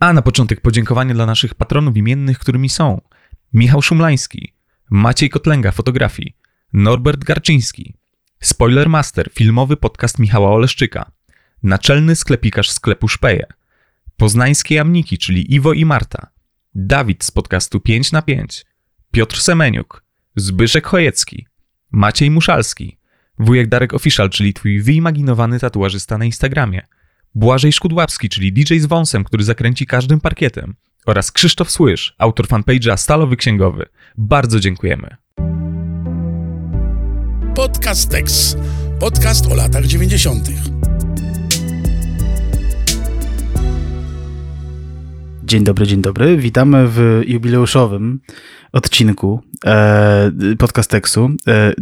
A na początek podziękowanie dla naszych patronów imiennych, którymi są Michał Szumlański, Maciej Kotlęga, fotografii, Norbert Garczyński, Spoiler Master, filmowy podcast Michała Oleszczyka, naczelny sklepikarz sklepu Szpeje, poznańskie jamniki, czyli Iwo i Marta, Dawid z podcastu 5 na 5, Piotr Semeniuk, Zbyszek Chojecki, Maciej Muszalski, wujek Darek Official, czyli twój wyimaginowany tatuażysta na Instagramie, Błażej Szkudławski, czyli DJ z wąsem, który zakręci każdym parkietem oraz Krzysztof Słysz, autor fanpage'a Stalowy Księgowy. Bardzo dziękujemy. Podcast Tex. Podcast o latach 90. Dzień dobry, dzień dobry. Witamy w jubileuszowym odcinku e, Podcasteksu e,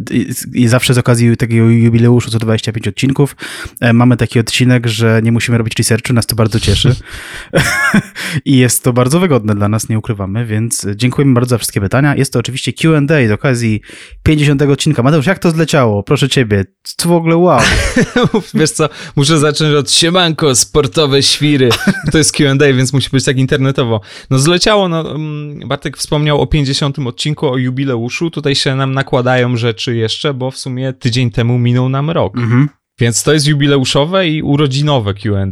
i zawsze z okazji takiego jubileuszu co 25 odcinków e, mamy taki odcinek, że nie musimy robić researchu, nas to bardzo cieszy i jest to bardzo wygodne dla nas, nie ukrywamy, więc dziękujemy bardzo za wszystkie pytania. Jest to oczywiście Q&A z okazji 50 odcinka. Mateusz, jak to zleciało? Proszę ciebie, co w ogóle wow. Wiesz co, muszę zacząć od siemanko, sportowe świry. To jest Q&A, więc musi być tak internetowo. No zleciało, no mm, Bartek wspomniał o 50 odcinku, o jubileuszu. Tutaj się nam nakładają rzeczy jeszcze, bo w sumie tydzień temu minął nam rok. Mhm. Więc to jest jubileuszowe i urodzinowe QA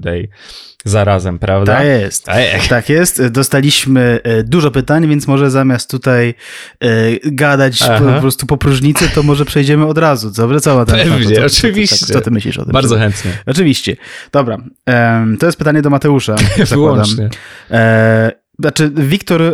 zarazem, prawda? Tak jest. Ech. Tak jest. Dostaliśmy e, dużo pytań, więc może zamiast tutaj e, gadać po, po, prostu po próżnicy, to może przejdziemy od razu. Dobrze, co tam? Pewnie, co, oczywiście. Co, co, ty myślisz o tym? Bardzo chętnie. Oczywiście. Dobra. to jest pytanie do Mateusza. Wyłącznie. E, znaczy, Wiktor y,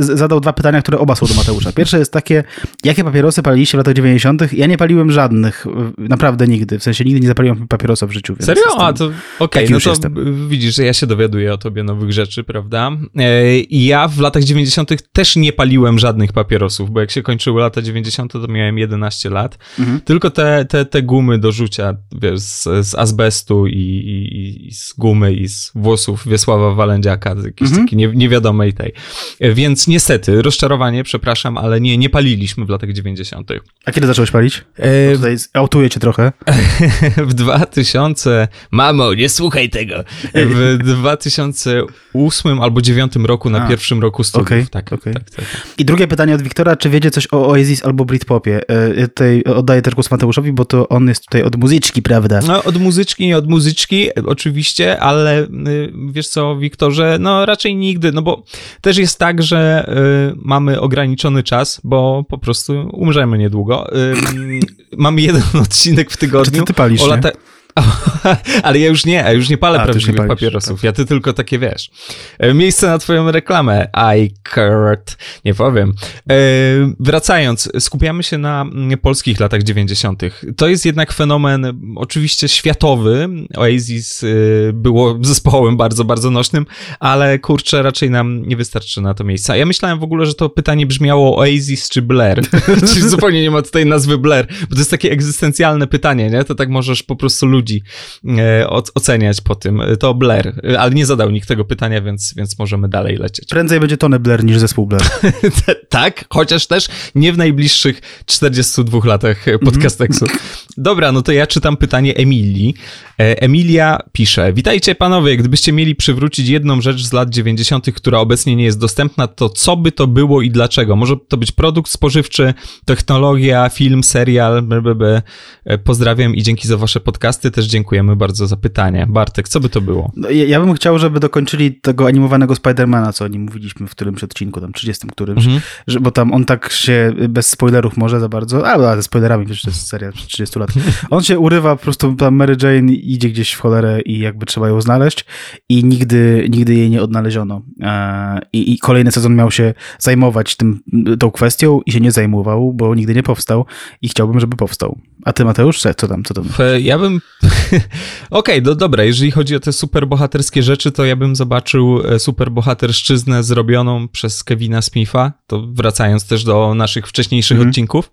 zadał dwa pytania, które oba są do Mateusza. Pierwsze jest takie, jakie papierosy paliliście w latach 90. Ja nie paliłem żadnych, naprawdę nigdy. W sensie nigdy nie zapaliłem papierosa w życiu. Serio? A to okej, okay, no to jestem. widzisz, że ja się dowiaduję o tobie nowych rzeczy, prawda? E, I ja w latach 90. też nie paliłem żadnych papierosów, bo jak się kończyły lata 90. to miałem 11 lat. Mhm. Tylko te, te, te gumy do rzucia, wiesz, z, z azbestu i, i, i, z gumy i z włosów Wiesława Walędziaka, jakieś mhm. takie nie, nie wiadomo wiadomej tej. Więc niestety, rozczarowanie, przepraszam, ale nie, nie paliliśmy w latach 90. A kiedy zacząłeś palić? E... Tutaj autuję cię trochę. w 2000... Mamo, nie słuchaj tego. W 2008 albo 2009 roku na A. pierwszym roku studiów. Okay, tak, okay. Tak, tak, tak, I drugie pytanie od Wiktora, czy wiecie coś o Oasis albo Britpopie? E, ja tutaj oddaję też głos Mateuszowi, bo to on jest tutaj od muzyczki, prawda? No, od muzyczki, nie od muzyczki, oczywiście, ale y, wiesz co, Wiktorze, no raczej nigdy, no bo też jest tak, że y, mamy ograniczony czas, bo po prostu umrzemy niedługo. Y, mamy jeden odcinek w tygodniu. Czy ty, ty palisz, o lata... Ale ja już nie, ja już nie palę A, prawdziwych nie papierosów. Tak. Ja ty tylko takie wiesz. E, miejsce na twoją reklamę. I Kurt. Nie powiem. E, wracając, skupiamy się na mm, polskich latach 90. To jest jednak fenomen oczywiście światowy. Oasis y, było zespołem bardzo, bardzo nośnym, ale kurczę, raczej nam nie wystarczy na to miejsca. Ja myślałem w ogóle, że to pytanie brzmiało Oasis czy Blair. Czyli zupełnie nie ma tutaj nazwy Blair, bo to jest takie egzystencjalne pytanie, nie? To tak możesz po prostu ludzi ludzi e, oceniać po tym. To Blair, ale nie zadał nikt tego pytania, więc, więc możemy dalej lecieć. Prędzej będzie Tony Blair niż zespół Blair. tak, chociaż też nie w najbliższych 42 latach podcasteksu. Mm -hmm. Dobra, no to ja czytam pytanie Emilii. E, Emilia pisze: Witajcie panowie, gdybyście mieli przywrócić jedną rzecz z lat 90., która obecnie nie jest dostępna, to co by to było i dlaczego? Może to być produkt spożywczy, technologia, film, serial, blablabla. E, pozdrawiam i dzięki za wasze podcasty. Też dziękujemy bardzo za pytanie. Bartek, co by to było? No, ja, ja, bym chciał, żeby dokończyli tego animowanego Spidermana, co o nim mówiliśmy w którymś odcinku, tam 30 którymś, mhm. że, bo tam on tak się bez spoilerów może za bardzo, a, ze spoilerami, przecież to jest seria 30 lat. On się urywa po prostu tam Mary Jane idzie gdzieś w cholerę i jakby trzeba ją znaleźć i nigdy, nigdy jej nie odnaleziono. E, I, I, kolejny sezon miał się zajmować tym, tą kwestią i się nie zajmował, bo nigdy nie powstał i chciałbym, żeby powstał. A ty Mateusz, co tam? Co tam? Ja bym... Okej, okay, dobra, jeżeli chodzi o te superbohaterskie rzeczy, to ja bym zobaczył e, superbohaterszczyznę zrobioną przez Kevina Smitha, to wracając też do naszych wcześniejszych mhm. odcinków.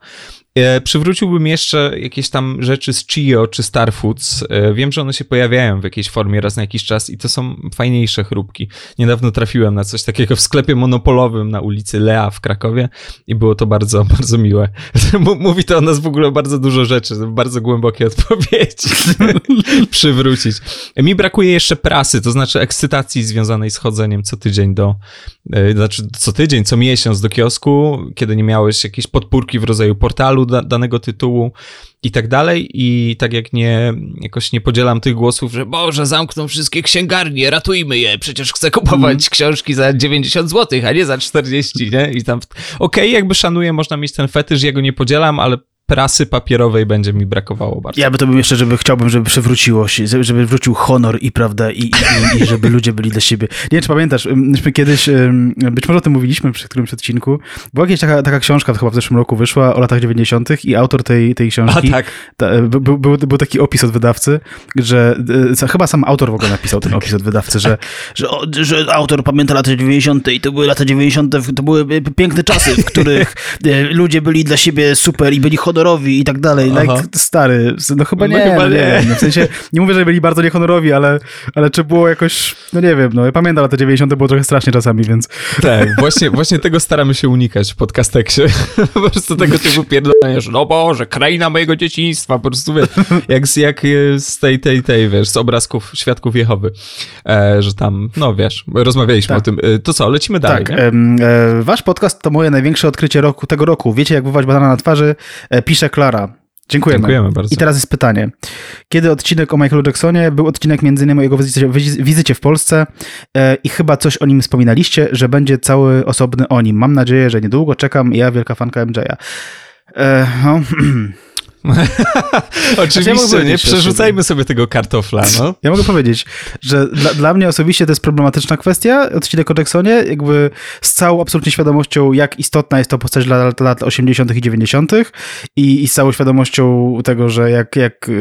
E, przywróciłbym jeszcze jakieś tam rzeczy z Chio czy Star Foods. E, wiem, że one się pojawiają w jakiejś formie raz na jakiś czas i to są fajniejsze chrupki. Niedawno trafiłem na coś takiego w sklepie monopolowym na ulicy Lea w Krakowie i było to bardzo, bardzo miłe. Mówi to o nas w ogóle bardzo dużo rzeczy, bardzo głębokie odpowiedzi przywrócić. Mi brakuje jeszcze prasy, to znaczy ekscytacji związanej z chodzeniem co tydzień do, e, znaczy co tydzień, co miesiąc do kiosku, kiedy nie miałeś jakiejś podpórki w rodzaju portalu da, danego tytułu i tak dalej. I tak jak nie, jakoś nie podzielam tych głosów, że Boże, zamkną wszystkie księgarnie, ratujmy je, przecież chcę kupować mm. książki za 90 zł, a nie za 40, nie? I tam, okej, okay, jakby szanuję, można mieć ten fetysz, ja go nie podzielam, ale prasy papierowej będzie mi brakowało bardzo. Ja by to bym jeszcze, żeby chciałbym, żeby przywróciło się, żeby wrócił honor i prawda, i, i, i, żeby ludzie byli dla siebie. Nie wiem, czy pamiętasz, myśmy kiedyś, być może o tym mówiliśmy przy którymś odcinku, była jakaś taka, taka książka, chyba w zeszłym roku wyszła, o latach 90. i autor tej, tej książki, A, tak. Ta, był, był, był, taki opis od wydawcy, że e, chyba sam autor w ogóle napisał ten tak. opis od wydawcy, że, że, że autor pamięta lata 90. i to były lata 90. to były piękne czasy, w których e, ludzie byli dla siebie super i byli honorowi honorowi i tak dalej. Like, stary, no chyba no nie, no chyba nie. nie. No w sensie, nie mówię, że byli bardzo niehonorowi, ale, ale czy było jakoś, no nie wiem, no ja pamiętam lata 90. było trochę strasznie czasami, więc... Tak, właśnie, właśnie tego staramy się unikać w podcasteksie. po prostu tego typu pierdolenia, że no Boże, kraina mojego dzieciństwa, po prostu wiesz, jak, z, jak z tej, tej, tej, wiesz, z obrazków Świadków Jehowy, e, że tam, no wiesz, rozmawialiśmy tak. o tym. E, to co, lecimy dalej, Tak, e, wasz podcast to moje największe odkrycie roku, tego roku. Wiecie, jak wywołać banana na twarzy? E, pisze Klara. Dziękujemy. Dziękujemy bardzo. I teraz jest pytanie. Kiedy odcinek o Michaelu Jacksonie? Był odcinek między innymi o jego wizycie, wizycie w Polsce e, i chyba coś o nim wspominaliście, że będzie cały osobny o nim. Mam nadzieję, że niedługo czekam. Ja, wielka fanka MJ'a. E, no. Oczywiście, ja nie? Przerzucajmy sobie tego kartofla, no. Ja mogę powiedzieć, że dla, dla, mnie osobiście to jest problematyczna kwestia, odcinek o Jacksonie, jakby z całą absolutnie świadomością, jak istotna jest to postać dla lat, lat 80. i 90. I, i z całą świadomością tego, że jak, jak,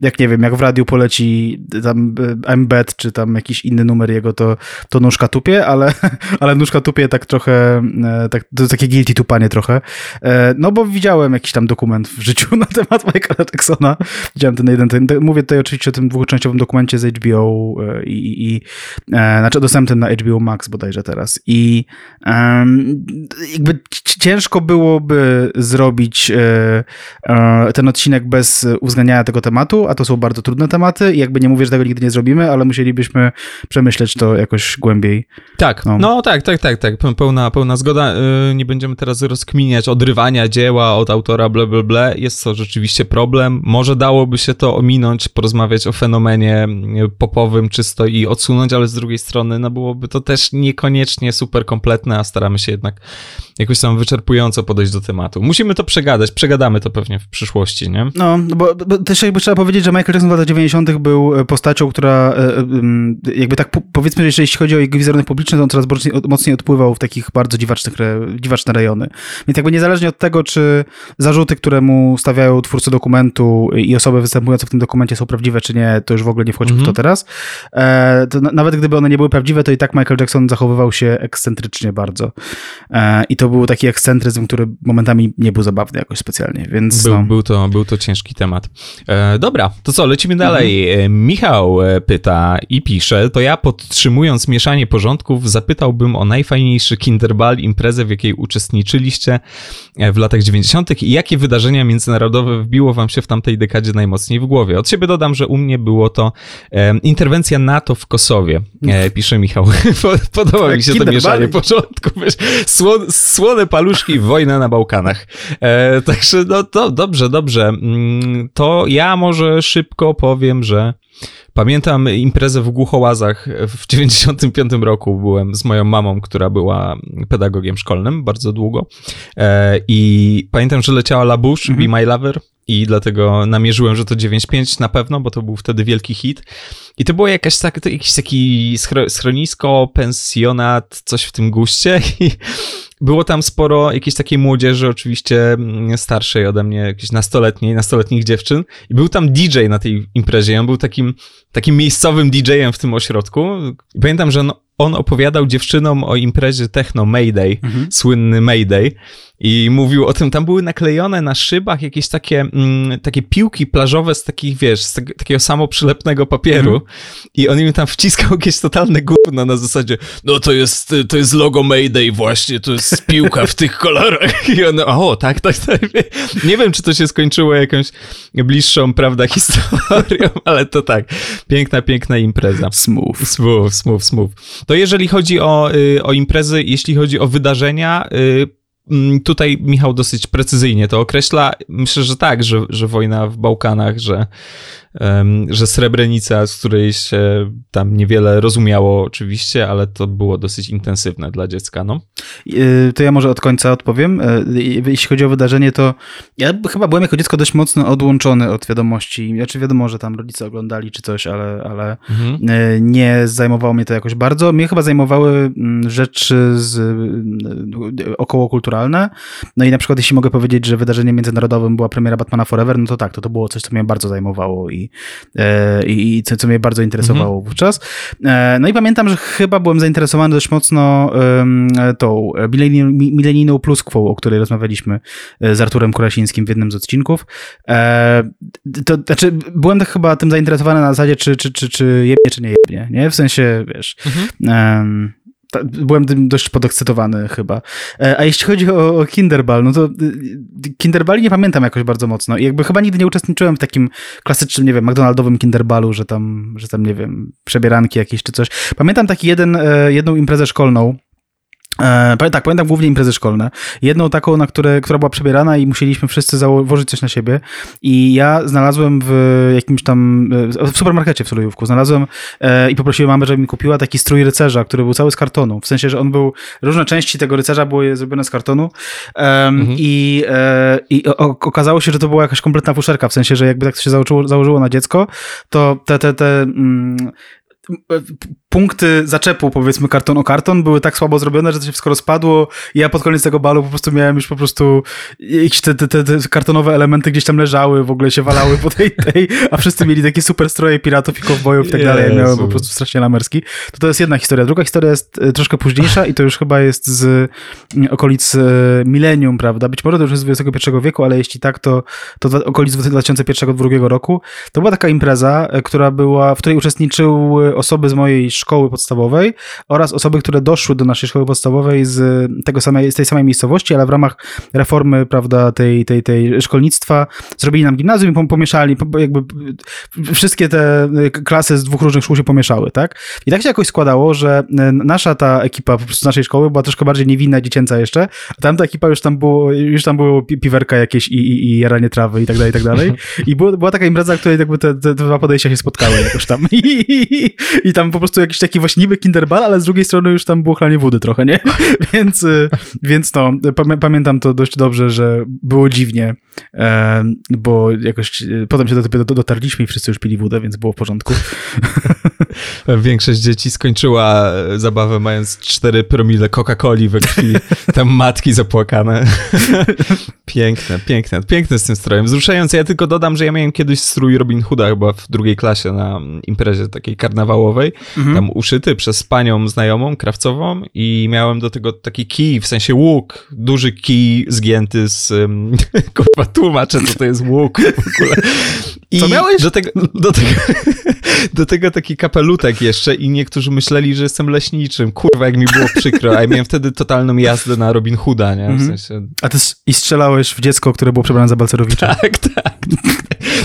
jak nie wiem, jak w radiu poleci tam embed, czy tam jakiś inny numer jego, to, to nóżka tupie, ale, ale nóżka tupie tak trochę, e, tak, to takie guilty tupanie trochę. E, no bo widziałem jakiś tam dokument w życiu na temat temat Michaela Jacksona. Widziałem ten jeden, ten, mówię tutaj oczywiście o tym dwuczęściowym dokumencie z HBO e, i, i e, znaczy dostępnym na HBO Max bodajże teraz i um, jakby ciężko byłoby zrobić e, e, ten odcinek bez uwzględniania tego tematu, a to są bardzo trudne tematy i jakby nie mówię, że tego nigdy nie zrobimy, ale musielibyśmy przemyśleć to jakoś głębiej. Tak, no, no tak, tak, tak, tak, pełna, pełna zgoda. E, nie będziemy teraz rozkminiać odrywania dzieła od autora bla, bla, bla. Jest to rzeczywiście rzeczywiście problem. Może dałoby się to ominąć, porozmawiać o fenomenie popowym czysto i odsunąć, ale z drugiej strony no byłoby to też niekoniecznie super kompletne, a staramy się jednak jakoś tam wyczerpująco podejść do tematu. Musimy to przegadać, przegadamy to pewnie w przyszłości, nie? No, bo, bo też jakby trzeba powiedzieć, że Michael Jackson w latach 90. był e, postacią, która e, e, jakby tak powiedzmy, że jeśli chodzi o jego wizerunek publiczny, to on coraz mocniej odpływał w takich bardzo dziwacznych, dziwaczne rejony. Więc jakby niezależnie od tego, czy zarzuty, które mu stawiają twórcy dokumentu i osoby występujące w tym dokumencie są prawdziwe, czy nie, to już w ogóle nie wchodzi mm -hmm. w to mhm. teraz. To nawet gdyby one nie były prawdziwe, to i tak Michael Jackson zachowywał się ekscentrycznie bardzo. I to był taki ekscentryzm, który momentami nie był zabawny jakoś specjalnie, więc był, no. był, to, był to ciężki temat. E, dobra, to co, lecimy dalej. Mhm. E, Michał e, pyta i pisze, to ja podtrzymując mieszanie porządków zapytałbym o najfajniejszy Kinderball, imprezę, w jakiej uczestniczyliście w latach 90. i jakie wydarzenia międzynarodowe wbiło wam się w tamtej dekadzie najmocniej w głowie. Od siebie dodam, że u mnie było to e, interwencja NATO w Kosowie, e, pisze Michał. Podoba mi się to mieszanie porządków. Wiesz, słon, słone paluszki, wojna na Bałkanach. E, także no to dobrze, dobrze. Mm, to ja może szybko powiem, że Pamiętam imprezę w Głuchołazach w 95 roku. Byłem z moją mamą, która była pedagogiem szkolnym bardzo długo. E, I pamiętam, że leciała La Bouche, mhm. Be My Lover i dlatego namierzyłem, że to 9.5 na pewno, bo to był wtedy wielki hit. I to było jakaś tak, to jakiś taki schronisko, pensjonat, coś w tym guście i było tam sporo jakiejś takiej młodzieży, oczywiście mm, starszej ode mnie, jakiejś nastoletniej, nastoletnich dziewczyn i był tam DJ na tej imprezie. On był takim, takim miejscowym DJ-em w tym ośrodku. I pamiętam, że no, on opowiadał dziewczynom o imprezie Techno Mayday, mhm. słynny Mayday, i mówił o tym, tam były naklejone na szybach jakieś takie, mm, takie piłki plażowe z takich, wiesz, z takiego samoprzylepnego papieru mm. i on im tam wciskał jakieś totalne gówno na zasadzie, no to jest, to jest logo Mayday właśnie, to jest piłka w tych kolorach i on, o, tak, tak, tak. Nie wiem, czy to się skończyło jakąś bliższą, prawda, historią, ale to tak, piękna, piękna impreza. Smooth. Smooth, smooth, smooth. To jeżeli chodzi o, y, o imprezy, jeśli chodzi o wydarzenia, y, Mm, tutaj Michał dosyć precyzyjnie to określa. Myślę, że tak, że, że wojna w Bałkanach, że że Srebrenica, z której się tam niewiele rozumiało oczywiście, ale to było dosyć intensywne dla dziecka, no. Y, to ja może od końca odpowiem. Y, jeśli chodzi o wydarzenie, to ja chyba byłem jako dziecko dość mocno odłączony od wiadomości. Znaczy wiadomo, że tam rodzice oglądali czy coś, ale, ale mhm. Y, nie zajmowało mnie to jakoś bardzo. Mnie chyba zajmowały rzeczy z, okołokulturalne. No i na przykład jeśli mogę powiedzieć, że wydarzeniem międzynarodowym była premiera Batmana Forever, no to tak, to, to było coś, co mnie bardzo zajmowało i E, i, i co, co mnie bardzo interesowało mhm. wówczas. E, no i pamiętam, że chyba byłem zainteresowany dość mocno tą milenijną pluskwą, o której rozmawialiśmy e, z Arturem Kurasińskim w jednym z odcinków. To znaczy, byłem tak chyba tym zainteresowany na zasadzie, czy, czy, czy, czy jebnie, czy nie jebnie, nie? W sensie, wiesz... Mhm byłem tym dość podekscytowany chyba. E, a jeśli chodzi o, Kinderball, no to y, Kinderbali nie pamiętam jakoś bardzo mocno i jakby chyba nigdy nie uczestniczyłem w takim klasycznym, nie wiem, McDonaldowym Kinderballu, że tam, że tam, nie wiem, przebieranki jakieś czy coś. Pamiętam taki jeden, e, jedną imprezę szkolną, E, tak, pamiętam głównie imprezy szkolne. Jedną taką, na które, która była przebierana i musieliśmy wszyscy założyć coś na siebie. I ja znalazłem w jakimś tam, e, w supermarkecie w Solujówku, znalazłem e, i poprosiłem mamę, żeby mi kupiła taki strój rycerza, który był cały z kartonu. W sensie, że on był, różne części tego rycerza były zrobione z kartonu. Mhm. I, i okazało się, że to była jakaś kompletna fuszerka, w sensie, że jakby tak to się założyło, założyło na dziecko, to te, te, te mm, punkty zaczepu, powiedzmy karton o karton, były tak słabo zrobione, że to się wszystko rozpadło i ja pod koniec tego balu po prostu miałem już po prostu jakieś te, te, te, te kartonowe elementy gdzieś tam leżały, w ogóle się walały po tej, tej a wszyscy mieli takie super stroje piratów i kowbojów i tak dalej. Ja miałem po prostu strasznie lamerski. To to jest jedna historia. Druga historia jest e, troszkę późniejsza i to już chyba jest z mm, okolic e, milenium, prawda? Być może to już jest z XXI wieku, ale jeśli tak, to, to okolic 2001-2002 roku. To była taka impreza, e, która była, w której uczestniczyły osoby z mojej szkoły podstawowej oraz osoby, które doszły do naszej szkoły podstawowej z, tego samej, z tej samej miejscowości, ale w ramach reformy, prawda, tej, tej, tej szkolnictwa zrobili nam gimnazjum i pomieszali, jakby wszystkie te klasy z dwóch różnych szkół się pomieszały, tak? I tak się jakoś składało, że nasza ta ekipa po prostu z naszej szkoły była troszkę bardziej niewinna, dziecięca jeszcze, a tamta ekipa już tam było, już tam było piwerka jakieś i, i, i jaranie trawy i tak dalej, i tak dalej. I było, była taka impreza, w której jakby te, te, te dwa podejścia się spotkały jakoś tam. I, i, i tam po prostu jakiś taki właśnie niby Kinderball, ale z drugiej strony już tam było chlanie wody trochę, nie? więc, y, więc no, pamiętam to dość dobrze, że było dziwnie, bo jakoś y, potem się do tego dotarliśmy i wszyscy już pili wodę, więc było w porządku. Większość dzieci skończyła e, zabawę mając 4 promile Coca-Coli we krwi. Tam matki zapłakane. piękne, piękne. Piękne z tym strojem. Wzruszające. Ja tylko dodam, że ja miałem kiedyś strój Robin Hooda chyba w drugiej klasie na imprezie takiej karnawałowej. Mhm. Tam uszyty przez panią znajomą, krawcową i miałem do tego taki kij, w sensie łuk. Duży kij zgięty z... Um, kurwa, tłumaczę, co to jest łuk w ogóle. I Co miałeś? Do tego, do tego, do tego taki kapelutek jeszcze i niektórzy myśleli, że jestem leśniczym. Kurwa, jak mi było przykro. A ja miałem wtedy totalną jazdę na Robin Hooda, nie? W mhm. sensie... A ty i strzelałeś w dziecko, które było przebrane za Balcerowicza. Tak, tak.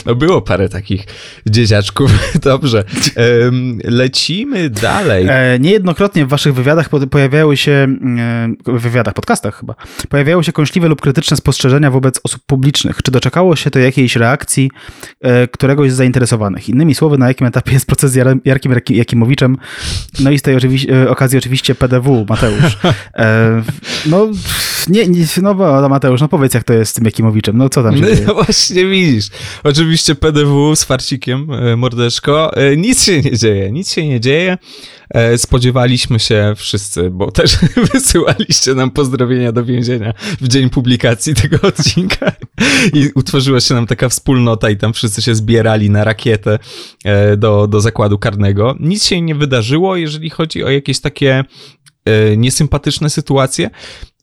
No było parę takich dzieciaczków. Dobrze. lecimy dalej. E, niejednokrotnie w waszych wywiadach pojawiały się, e, wywiadach, podcastach chyba, pojawiały się kąśliwe lub krytyczne spostrzeżenia wobec osób publicznych. Czy doczekało się to jakiejś reakcji e, któregoś z zainteresowanych? Innymi słowy, na jakim etapie jest proces z Jarkiem Jakimowiczem? No i z tej oczywi okazji oczywiście PDW, Mateusz. E, no Nie, nie, no bo Mateusz, no powiedz jak to jest z tym Jakimowiczem, no co tam się no, dzieje? No właśnie widzisz. Oczywiście PDW z farcikiem, e, mordeczko. E, nic się nie dzieje, nic się nie dzieje. E, spodziewaliśmy się wszyscy, bo też wysyłaliście nam pozdrowienia do więzienia w dzień publikacji tego odcinka i utworzyła się nam taka wspólnota i tam wszyscy się zbierali na rakietę do, do zakładu karnego. Nic się nie wydarzyło, jeżeli chodzi o jakieś takie niesympatyczne sytuacje.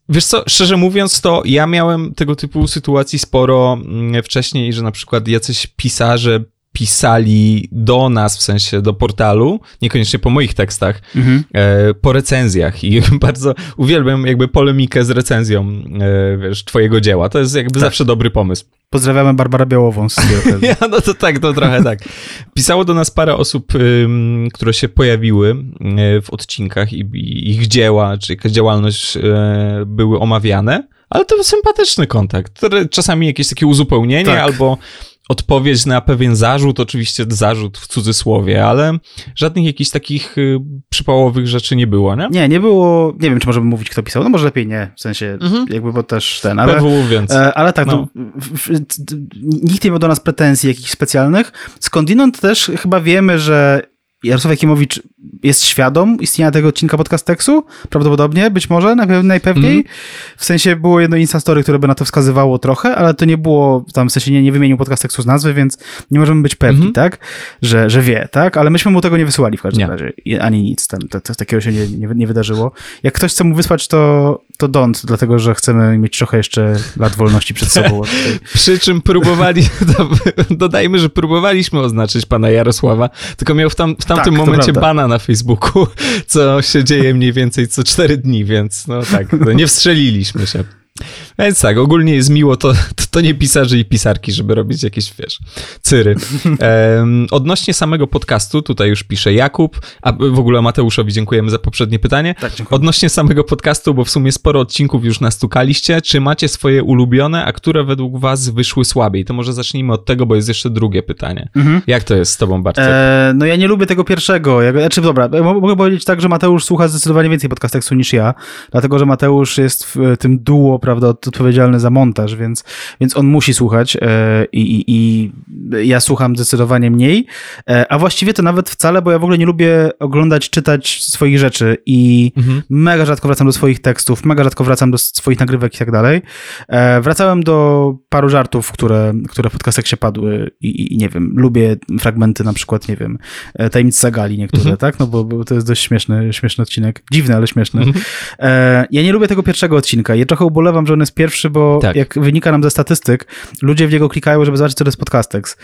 Wiesz co, szczerze mówiąc, to ja miałem tego typu sytuacji sporo mm, wcześniej, że na przykład jacyś pisarze pisali do nas, w sensie do portalu, niekoniecznie po moich tekstach, mhm. e, po recenzjach i bardzo uwielbiam jakby polemikę z recenzją, e, wiesz, twojego dzieła. To jest jakby tak. zawsze dobry pomysł. Pozdrawiamy Barbarę Białową z Ja, no to tak, to trochę tak. Pisało do nas parę osób, które się pojawiły y, w odcinkach i, i ich dzieła, czy jakaś działalność y, były omawiane, ale to sympatyczny kontakt, czasami jakieś takie uzupełnienie tak. albo odpowiedź na pewien zarzut, oczywiście zarzut w cudzysłowie, ale żadnych jakichś takich y, przypałowych rzeczy nie było, nie? Nie, nie było, nie wiem, czy możemy mówić, kto pisał, no może lepiej nie, w sensie mhm. jakby, bo też ten, ale... PW, więc. E, ale tak, no. w, nikt nie miał do nas pretensji jakichś specjalnych, skądinąd też chyba wiemy, że Jarosław Jakimowicz jest świadom istnienia tego odcinka podcasteksu? Prawdopodobnie, być może, najpewniej. Mm. W sensie było jedno Instastory, które by na to wskazywało trochę, ale to nie było, tam w sensie nie, nie wymienił podcasteksu z nazwy, więc nie możemy być pewni, mm tak? Że, że wie, tak? Ale myśmy mu tego nie wysyłali w każdym nie. razie. Ani nic, tam, to, to, takiego się nie, nie, nie, wydarzyło. Jak ktoś chce mu wysłać, to, to don't, dlatego, że chcemy mieć trochę jeszcze lat wolności przed sobą. Przy czym próbowali, dodajmy, że próbowaliśmy oznaczyć pana Jarosława, tylko miał w, tam, w tamtym tak, momencie bana na Facebooku, co się dzieje mniej więcej co cztery dni, więc no tak, nie wstrzeliliśmy się. Więc tak, ogólnie jest miło, to, to, to, nie pisarze i pisarki, żeby robić jakieś, wiesz, cyry. Um, odnośnie samego podcastu, tutaj już pisze Jakub, a w ogóle Mateuszowi dziękujemy za poprzednie pytanie. Tak, odnośnie samego podcastu, bo w sumie sporo odcinków już nastukaliście, czy macie swoje ulubione, a które według was wyszły słabiej? To może zacznijmy od tego, bo jest jeszcze drugie pytanie. Mhm. Jak to jest z tobą, Bartek? E, no ja nie lubię tego pierwszego. Ja, znaczy, dobra, mogę powiedzieć tak, że Mateusz słucha zdecydowanie więcej podcasteksu niż ja, dlatego, że Mateusz jest w tym duo, prawda, odpowiedzialny za montaż, więc, więc on musi słuchać e, i, i, ja słucham zdecydowanie mniej, e, a właściwie to nawet wcale, bo ja w ogóle nie lubię oglądać, czytać swoich rzeczy i mhm. mega rzadko wracam do swoich tekstów, mega rzadko wracam do swoich nagrywek i tak dalej. E, wracałem do paru żartów, które, które w podcastach się padły i, i, nie wiem, lubię fragmenty na przykład, nie wiem, tajemnic Sagali niektóre, mhm. tak? No bo, bo, to jest dość śmieszny, śmieszny odcinek. Dziwny, ale śmieszny. Mhm. Ja nie lubię tego pierwszego odcinka. Ja trochę ubolewam, że on jest pierwszy, bo tak. jak wynika nam ze statystyk, ludzie w niego klikają, żeby zobaczyć, co to jest podcastex.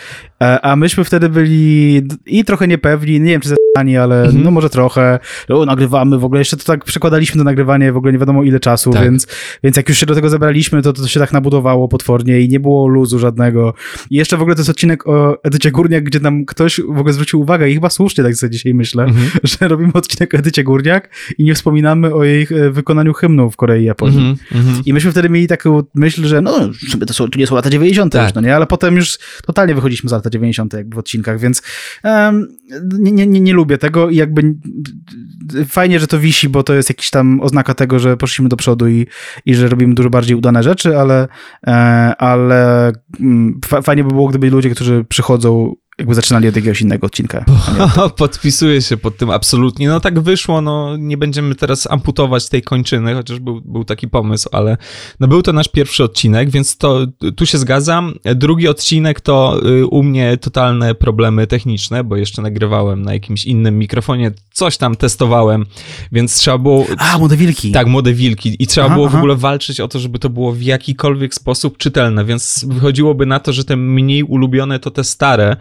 E, a myśmy wtedy byli i trochę niepewni, nie wiem, czy ale mhm. no może trochę. O, nagrywamy w ogóle, jeszcze to tak przekładaliśmy to nagrywanie w ogóle nie wiadomo ile czasu, tak. więc, więc jak już się do tego zebraliśmy, to, to się tak nabudowało potwornie i nie było luzu żadnego. I jeszcze w ogóle to jest odcinek o Edycie Górniak, gdzie nam ktoś w ogóle zwrócił uwagę i chyba słusznie tak sobie dzisiaj myślę, mhm. że robimy odcinek o Edycie Górniak i nie wspominamy o jej e, wykonaniu hymnu w Korei i Japonii. Mhm. I myśmy wtedy mieli taką myśl, że no, to, są, to nie są lata 90. Tak. Już, no nie? Ale potem już totalnie wychodziliśmy z lata 90. jakby w odcinkach, więc um, nie, nie, nie, nie lubię tego i jakby fajnie, że to wisi, bo to jest jakiś tam oznaka tego, że poszliśmy do przodu i, i że robimy dużo bardziej udane rzeczy, ale, e, ale mm, fajnie by było, gdyby ludzie, którzy przychodzą jakby zaczynali od jakiegoś innego odcinka. Podpisuję się pod tym absolutnie. No tak wyszło, no nie będziemy teraz amputować tej kończyny, chociaż był, był taki pomysł, ale no był to nasz pierwszy odcinek, więc to tu się zgadzam. Drugi odcinek to y, u mnie totalne problemy techniczne, bo jeszcze nagrywałem na jakimś innym mikrofonie, coś tam testowałem, więc trzeba było... A, młode wilki. Tak, młode wilki i trzeba aha, było aha. w ogóle walczyć o to, żeby to było w jakikolwiek sposób czytelne, więc wychodziłoby na to, że te mniej ulubione to te stare,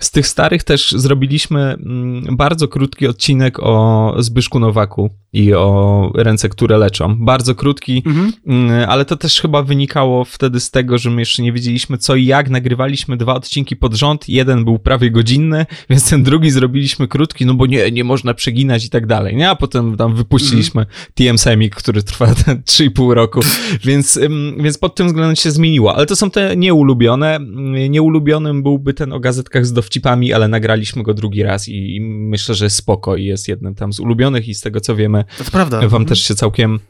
z tych starych też zrobiliśmy mm, bardzo krótki odcinek o Zbyszku Nowaku i o ręce, które leczą. Bardzo krótki, mhm. Mm, ale to też chyba wynikało wtedy z tego, że my jeszcze nie wiedzieliśmy co i jak. Nagrywaliśmy dwa odcinki pod rząd. Jeden był prawie godzinny, więc ten drugi zrobiliśmy krótki, no bo nie, nie można przeginać i tak dalej. Nie? A potem tam wypuściliśmy mhm. TM Semik, który trwa 3,5 roku, więc, więc pod tym względem się zmieniło. Ale to są te nieulubione. Nieulubionym byłby ten o gazetkach z dowcipami, ale nagraliśmy go drugi raz i, i myślę, że spoko i jest jednym tam z ulubionych i z tego co wiemy to prawda. wam mhm. też się całkiem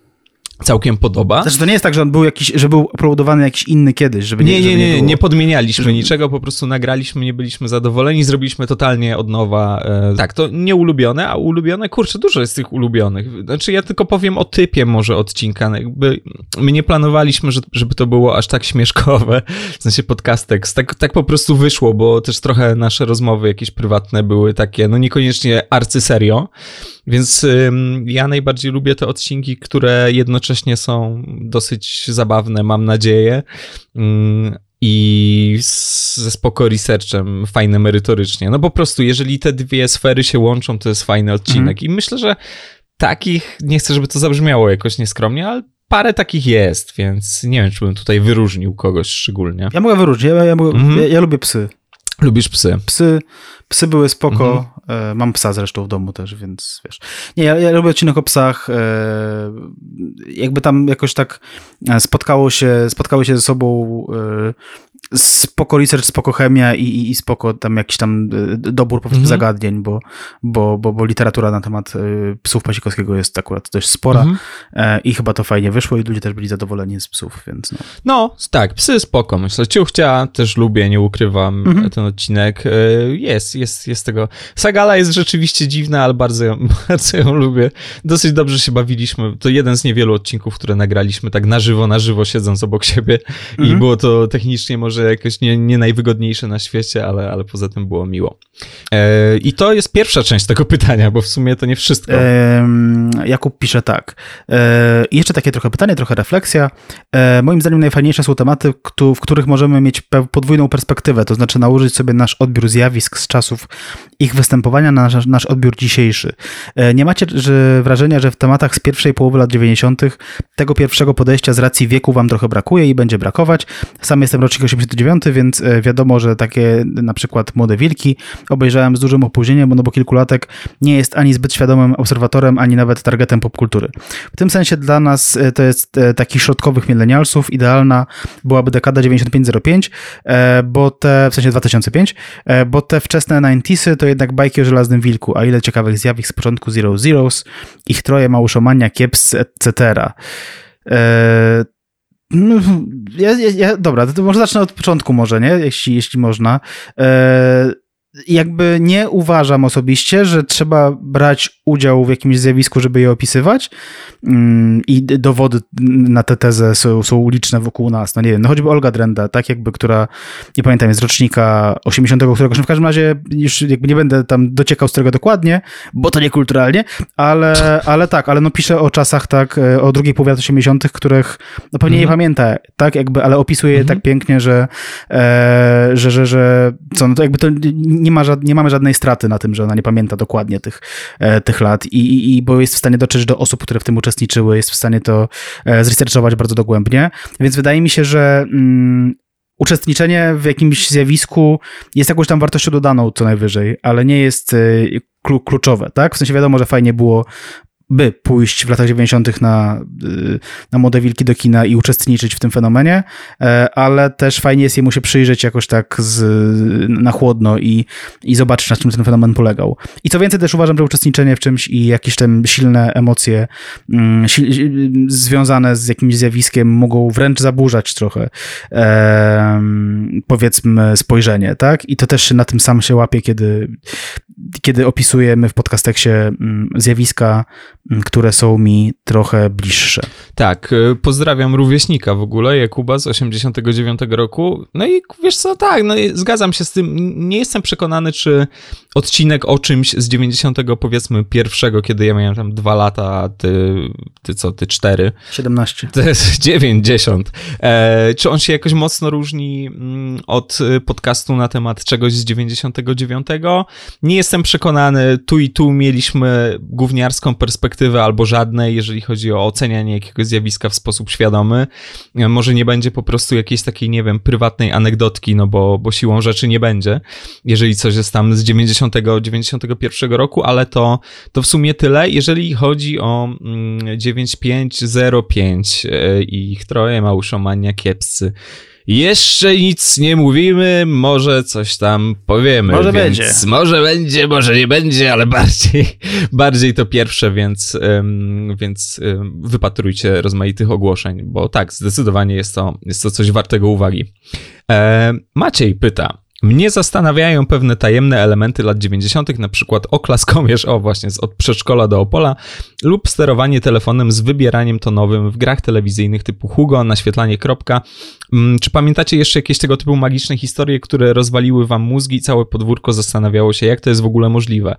całkiem podoba. Znaczy to nie jest tak, że on był jakiś, że był uploadowany jakiś inny kiedyś, żeby nie, nie, nie, nie, nie, nie podmienialiśmy niczego, po prostu nagraliśmy, nie byliśmy zadowoleni, zrobiliśmy totalnie od nowa. E, tak, to nie ulubione, a ulubione, kurczę, dużo jest tych ulubionych. Znaczy ja tylko powiem o typie może odcinka, no jakby my nie planowaliśmy, że, żeby to było aż tak śmieszkowe, w sensie podcastek, tak, tak po prostu wyszło, bo też trochę nasze rozmowy jakieś prywatne były takie, no niekoniecznie arcyserio, więc ja najbardziej lubię te odcinki, które jednocześnie są dosyć zabawne, mam nadzieję. I ze spoko researchem, fajne merytorycznie. No po prostu, jeżeli te dwie sfery się łączą, to jest fajny odcinek. Mhm. I myślę, że takich, nie chcę, żeby to zabrzmiało jakoś nieskromnie, ale parę takich jest, więc nie wiem, czy bym tutaj wyróżnił kogoś szczególnie. Ja mogę wyróżnić, ja, ja, mhm. ja, ja lubię psy. Lubisz psy? Psy, psy były spoko. Mhm. E, mam psa zresztą w domu też, więc wiesz. Nie, ja, ja lubię odcinek o psach. E, jakby tam jakoś tak e, spotkało się, spotkały się ze sobą spoko research, spoko chemia i, i, i spoko tam jakiś tam y, dobór powiedzmy mhm. zagadnień, bo, bo, bo, bo literatura na temat y, psów Pasikowskiego jest akurat dość spora mhm. E, i chyba to fajnie wyszło i ludzie też byli zadowoleni z psów, więc no. No, tak, psy spoko, myślę. Ciuchcia też lubię, nie ukrywam mhm. ten odcinek. E, jest, jest, jest tego. Sagala jest rzeczywiście dziwna, ale bardzo ją, bardzo ją lubię. Dosyć dobrze się bawiliśmy. To jeden z niewielu odcinków, które nagraliśmy tak na żywo, na żywo siedząc obok siebie i mhm. było to technicznie może może jakoś nie, nie najwygodniejsze na świecie, ale, ale poza tym było miło. E, I to jest pierwsza część tego pytania, bo w sumie to nie wszystko. E, Jakub pisze tak. E, jeszcze takie trochę pytanie, trochę refleksja. E, moim zdaniem najfajniejsze są tematy, w których możemy mieć podwójną perspektywę, to znaczy nałożyć sobie nasz odbiór zjawisk z czasów ich występowania na nasz, nasz odbiór dzisiejszy. E, nie macie że wrażenia, że w tematach z pierwszej połowy lat 90. tego pierwszego podejścia z racji wieku wam trochę brakuje i będzie brakować? Sam jestem rocznik 89, więc e, wiadomo, że takie na przykład Młode Wilki obejrzałem z dużym opóźnieniem, no bo kilkulatek nie jest ani zbyt świadomym obserwatorem, ani nawet targetem popkultury. W tym sensie dla nas e, to jest e, takich środkowych milenialsów idealna byłaby dekada 9505, bo te, w sensie 2005, bo te wczesne 90sy to jednak bajki o żelaznym wilku, a ile ciekawych zjawisk z początku Zero Zeros, ich troje, małuszomania, kieps, etc. No, ja, ja, ja, dobra, to może zacznę od początku może, nie? Jeśli, jeśli można. E, jakby nie uważam osobiście, że trzeba brać udział w jakimś zjawisku, żeby je opisywać mm, i dowody na tę tezę są, są liczne wokół nas. No nie wiem, no choćby Olga Drenda, tak jakby, która, nie pamiętam, jest rocznika 80 któregoś, no w każdym razie już jakby nie będę tam dociekał z tego dokładnie, bo to niekulturalnie, ale, ale tak, ale no pisze o czasach tak, e, o drugiej połowie lat 80 których no pewnie mhm. nie pamięta, tak jakby, ale opisuje je mhm. tak pięknie, że, e, że, że, że co, no to jakby to nie, ma, nie mamy żadnej straty na tym, że ona nie pamięta dokładnie tych, e, tych lat i, i, i bo jest w stanie dotrzeć do osób, które w tym uczestniczyły, jest w stanie to e, zresearchować bardzo dogłębnie, więc wydaje mi się, że mm, uczestniczenie w jakimś zjawisku jest jakąś tam wartością dodaną co najwyżej, ale nie jest e, kluczowe, tak? W sensie wiadomo, że fajnie było by pójść w latach 90. na, y, na młode wilki do kina i uczestniczyć w tym fenomenie, e, ale też fajnie jest jemu się przyjrzeć jakoś tak z, na chłodno i, i zobaczyć, na czym ten fenomen polegał. I co więcej, też uważam, że uczestniczenie w czymś i jakieś tam silne emocje mm, związane z jakimś zjawiskiem mogą wręcz zaburzać trochę e, powiedzmy spojrzenie, tak? I to też na tym sam się łapie, kiedy, kiedy opisujemy w podcasteksie mm, zjawiska które są mi trochę bliższe. Tak, y, pozdrawiam rówieśnika w ogóle, Jakuba z 89 roku. No i wiesz co, tak, no zgadzam się z tym. Nie jestem przekonany, czy odcinek o czymś z 90 powiedzmy pierwszego, kiedy ja miałem tam dwa lata, ty, ty co, ty cztery? 17. To jest 90. E, czy on się jakoś mocno różni mm, od podcastu na temat czegoś z 99? Nie jestem przekonany. Tu i tu mieliśmy gówniarską perspektywę albo żadnej, jeżeli chodzi o ocenianie jakiegoś zjawiska w sposób świadomy. Może nie będzie po prostu jakiejś takiej, nie wiem, prywatnej anegdotki, no bo, bo siłą rzeczy nie będzie, jeżeli coś jest tam z 90, 91 roku, ale to, to w sumie tyle. Jeżeli chodzi o 9505 mm, e, i ich troje, Małuszomania, Kiepscy, jeszcze nic nie mówimy, może coś tam powiemy. Może więc będzie. Może będzie, może nie będzie, ale bardziej, bardziej to pierwsze, więc, więc wypatrujcie rozmaitych ogłoszeń, bo tak, zdecydowanie jest to, jest to coś wartego uwagi. E, Maciej pyta, mnie zastanawiają pewne tajemne elementy lat 90., na przykład oklaskomierz, o właśnie, od przedszkola do Opola, lub sterowanie telefonem z wybieraniem tonowym w grach telewizyjnych typu Hugo, naświetlanie kropka. Mm, czy pamiętacie jeszcze jakieś tego typu magiczne historie, które rozwaliły wam mózgi i całe podwórko zastanawiało się, jak to jest w ogóle możliwe?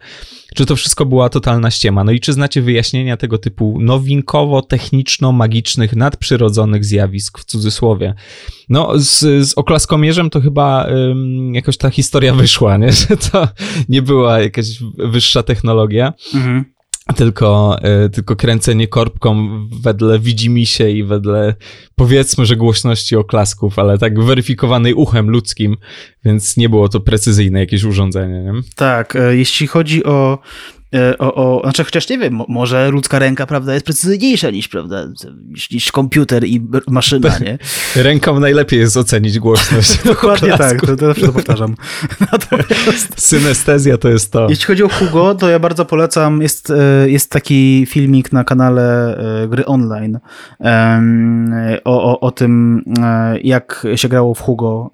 Czy to wszystko była totalna ściema? No i czy znacie wyjaśnienia tego typu nowinkowo-techniczno-magicznych, nadprzyrodzonych zjawisk w cudzysłowie? No, z, z oklaskomierzem to chyba jakoś ta historia wyszła, nie? że to nie była jakaś wyższa technologia. Mhm tylko, y, tylko kręcenie korbką wedle widzimisię i wedle powiedzmy, że głośności oklasków, ale tak weryfikowanej uchem ludzkim, więc nie było to precyzyjne jakieś urządzenie. Nie? Tak, e, jeśli chodzi o E, o, o, znaczy chociaż nie wiem, może ludzka ręka, prawda, jest precyzyjniejsza niż, prawda, niż, niż komputer i maszyna, nie? Ręką najlepiej jest ocenić głośność. Dokładnie tak, to, to zawsze to powtarzam. Natomiast... Synestezja to jest to. Jeśli chodzi o Hugo, to ja bardzo polecam, jest, e, jest taki filmik na kanale e, Gry Online o, o, o tym, jak się grało w Hugo.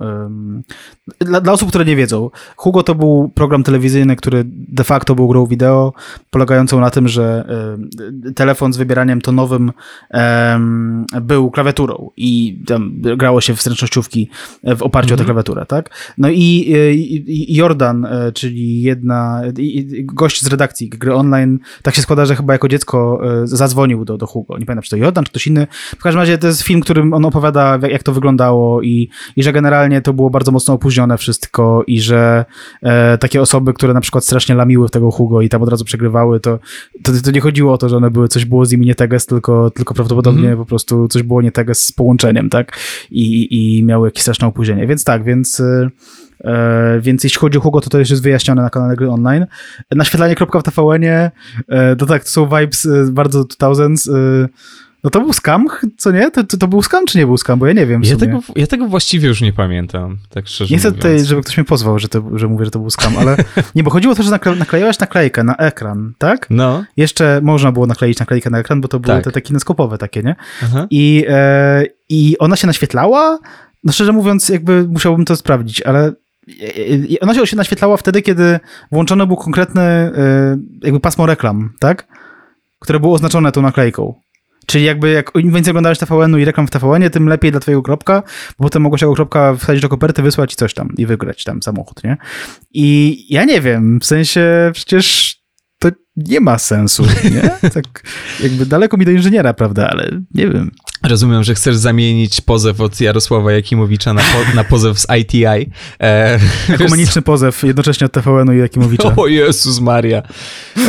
Dla, dla osób, które nie wiedzą, Hugo to był program telewizyjny, który de facto był grą wideo, polegającą na tym, że e, telefon z wybieraniem tonowym był klawiaturą i tam grało się w zręcznościówki w oparciu o tę mhm. klawiaturę, tak? No i Jordan, e, czyli jedna, gość z redakcji gry online, tak się składa, że chyba jako dziecko e, zadzwonił do, do Hugo. Nie pamiętam, czy to Jordan, czy ktoś inny. W każdym razie to jest film, którym on opowiada, jak to wyglądało i, i że generalnie to było bardzo mocno opóźnione wszystko i że e, takie osoby, które na przykład strasznie lamiły w tego Hugo i tam od razu przegrywały, to, to, to nie chodziło o to, że one były, coś było z nimi nie teges, tylko, tylko prawdopodobnie mm -hmm. po prostu coś było nie teges z połączeniem, tak? I, i miały jakieś straszne opóźnienie. Więc tak, więc... E, więc jeśli chodzi o Hugo, to to już jest wyjaśnione na kanale gry online. Naświetlanie kropka w TVN-ie, e, to tak, to są vibes e, bardzo 2000s. E, no to był skam, co nie? To, to, to, był skam, czy nie był skam? Bo ja nie wiem. Ja tego, ja tego właściwie już nie pamiętam, tak szczerze Nie chcę tutaj, żeby ktoś mnie pozwał, że, to, że mówię, że to był skam, ale nie, bo chodziło o to, że nakle, naklejałeś naklejkę na ekran, tak? No. Jeszcze można było nakleić naklejkę na ekran, bo to były tak. te, te kineskopowe takie, nie? Aha. I, e, I ona się naświetlała? No szczerze mówiąc, jakby musiałbym to sprawdzić, ale ona się naświetlała wtedy, kiedy włączony był konkretny e, jakby pasmo reklam, tak? Które było oznaczone tą naklejką. Czyli jakby jak im więcej oglądałeś TVN-u i reklam w TVN-ie, tym lepiej dla twojego kropka, bo potem mogłeś tego kropka wsadzić do koperty, wysłać i coś tam i wygrać tam samochód, nie? I ja nie wiem, w sensie przecież to nie ma sensu, nie? Tak jakby daleko mi do inżyniera, prawda, ale nie wiem. Rozumiem, że chcesz zamienić pozew od Jarosława Jakimowicza na, po, na pozew z ITI. E, Ekumeniczny pozew jednocześnie od TVN-u i Jakimowicza. O Jezus Maria.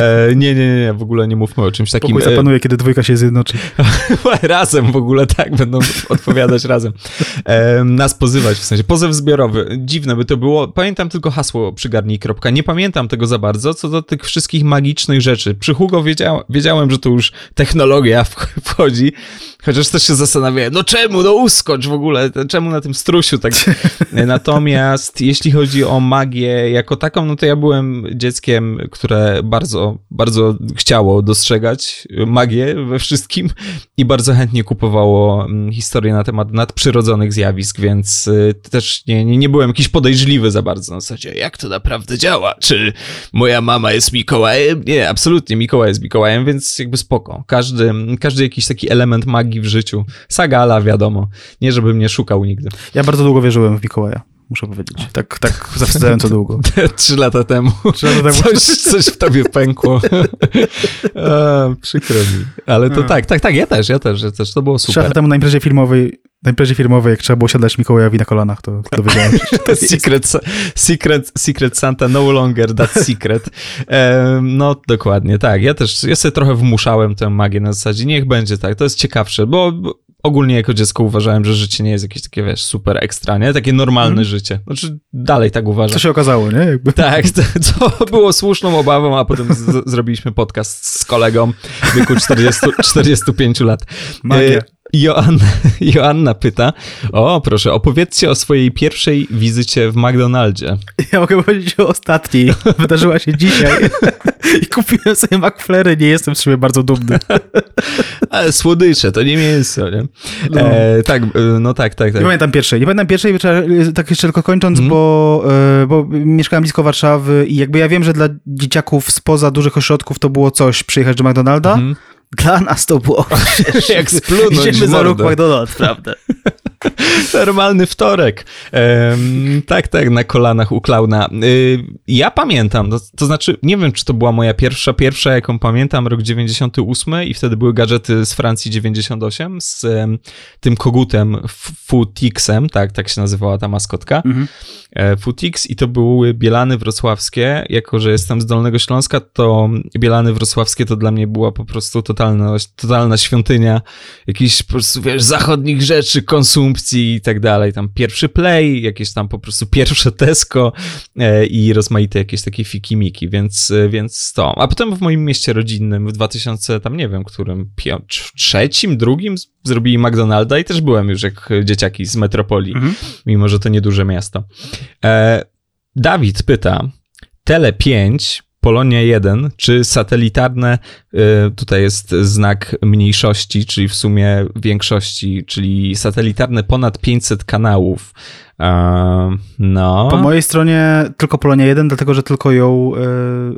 E, nie, nie, nie, w ogóle nie mówmy o czymś takim. Pokój zapanuje, e, kiedy dwójka się zjednoczy. razem w ogóle, tak, będą odpowiadać razem. E, nas pozywać, w sensie pozew zbiorowy. Dziwne by to było. Pamiętam tylko hasło przygarnij kropka. Nie pamiętam tego za bardzo, co do tych wszystkich magicznych rzeczy. Przy Hugo wiedział, wiedziałem, że to już technologia wchodzi, chociaż też się zastanawiałem, no czemu, no uskocz w ogóle, czemu na tym strusiu tak. Natomiast jeśli chodzi o magię jako taką, no to ja byłem dzieckiem, które bardzo, bardzo chciało dostrzegać magię we wszystkim i bardzo chętnie kupowało mm, historie na temat nadprzyrodzonych zjawisk, więc y, też nie, nie, nie byłem jakiś podejrzliwy za bardzo na zasadzie, jak to naprawdę działa, czy moja mama jest Mikołajem? Nie, absolutnie, Mikołaj jest Mikołajem, więc jakby spoko. Każdy, każdy jakiś taki element magii w życiu Sagala, wiadomo. Nie, żebym nie szukał nigdy. Ja bardzo długo wierzyłem w Mikołaja muszę powiedzieć. Tak, tak zawstydzająco długo. Trzy lata temu. Trzy lata temu. Coś, coś w tobie pękło. A, przykro mi. Ale to A. tak, tak, tak, ja też, ja też, ja też, to było super. Trzy lata temu na imprezie filmowej na imprezie firmowej, jak trzeba było siadać Mikołajowi na kolanach, to dowiedziałem się. To secret, secret, secret Santa no longer that secret. no dokładnie, tak. Ja też, ja sobie trochę wmuszałem tę magię na zasadzie, niech będzie tak, to jest ciekawsze, bo ogólnie jako dziecko uważałem, że życie nie jest jakieś takie, wiesz, super ekstra, nie? Takie normalne mm. życie. Znaczy, dalej tak uważam. Co się okazało, nie? Jakby. Tak, to, to było słuszną obawą, a potem z, zrobiliśmy podcast z kolegą w wieku 40, 45 lat. Magia. Joanna, Joanna pyta, o proszę, opowiedzcie o swojej pierwszej wizycie w McDonaldzie. Ja mogę powiedzieć o ostatniej. Wydarzyła się dzisiaj i kupiłem sobie McFlurry, nie jestem z siebie bardzo dumny. Ale słodycze, to nie mięso, nie? No. E, tak, e, no tak, tak, tak. Nie pamiętam pierwszej. Nie pamiętam pierwszej, tak jeszcze tylko kończąc, mm. bo, e, bo mieszkałem blisko Warszawy i jakby ja wiem, że dla dzieciaków spoza dużych ośrodków to było coś przyjechać do McDonalda, mm. Dla nas to było jak splunąć Idziemy za róg McDonald's, prawda? Normalny wtorek. Tak, tak, na kolanach u klauna. Y, ja pamiętam, to, to, znaczy, nie wiem, czy to była moja pierwsza, pierwsza, jaką pamiętam, rok 98 i wtedy były gadżety z Francji 98 z tym kogutem Futixem, tak, tak się nazywała ta maskotka. Mhm. E, Futix i to były Bielany Wrocławskie. Jako, że jestem z Dolnego Śląska, to Bielany Wrocławskie to dla mnie była po prostu totalna, totalna świątynia jakichś po prostu, wiesz, zachodnich rzeczy, konsumpcji i tak dalej. Tam pierwszy Play, jakieś tam po prostu pierwsze Tesco e, i rozmaite jakieś takie fikimiki, więc, e, więc to. A potem w moim mieście rodzinnym w 2000, tam nie wiem, którym, trzecim, drugim zrobili McDonalda i też byłem już jak dzieciaki z metropolii, mhm. mimo że to nieduże miasto. E, Dawid pyta, Tele 5, Polonia 1, czy satelitarne, e, tutaj jest znak mniejszości, czyli w sumie większości, czyli satelitarne ponad 500 kanałów. No. Po mojej stronie tylko Polonia 1, dlatego że tylko ją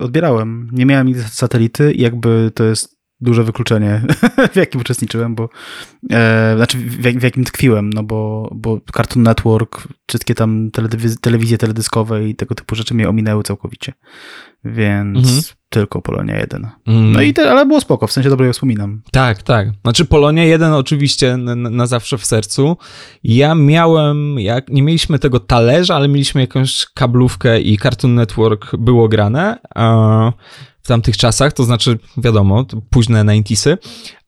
odbierałem. Nie miałem nigdy satelity i jakby to jest duże wykluczenie, w jakim uczestniczyłem, bo e, znaczy w, w, jakim tkwiłem, no bo, bo Cartoon Network, wszystkie tam telewizje teledyskowe i tego typu rzeczy mnie ominęły całkowicie. Więc mhm. tylko Polonia 1. Mhm. No i te, ale było spoko, w sensie dobrze wspominam. Tak, tak. Znaczy Polonia 1 oczywiście na, na, zawsze w sercu. Ja miałem, jak nie mieliśmy tego talerza, ale mieliśmy jakąś kablówkę i Cartoon Network było grane w tamtych czasach, to znaczy, wiadomo, późne 90sy,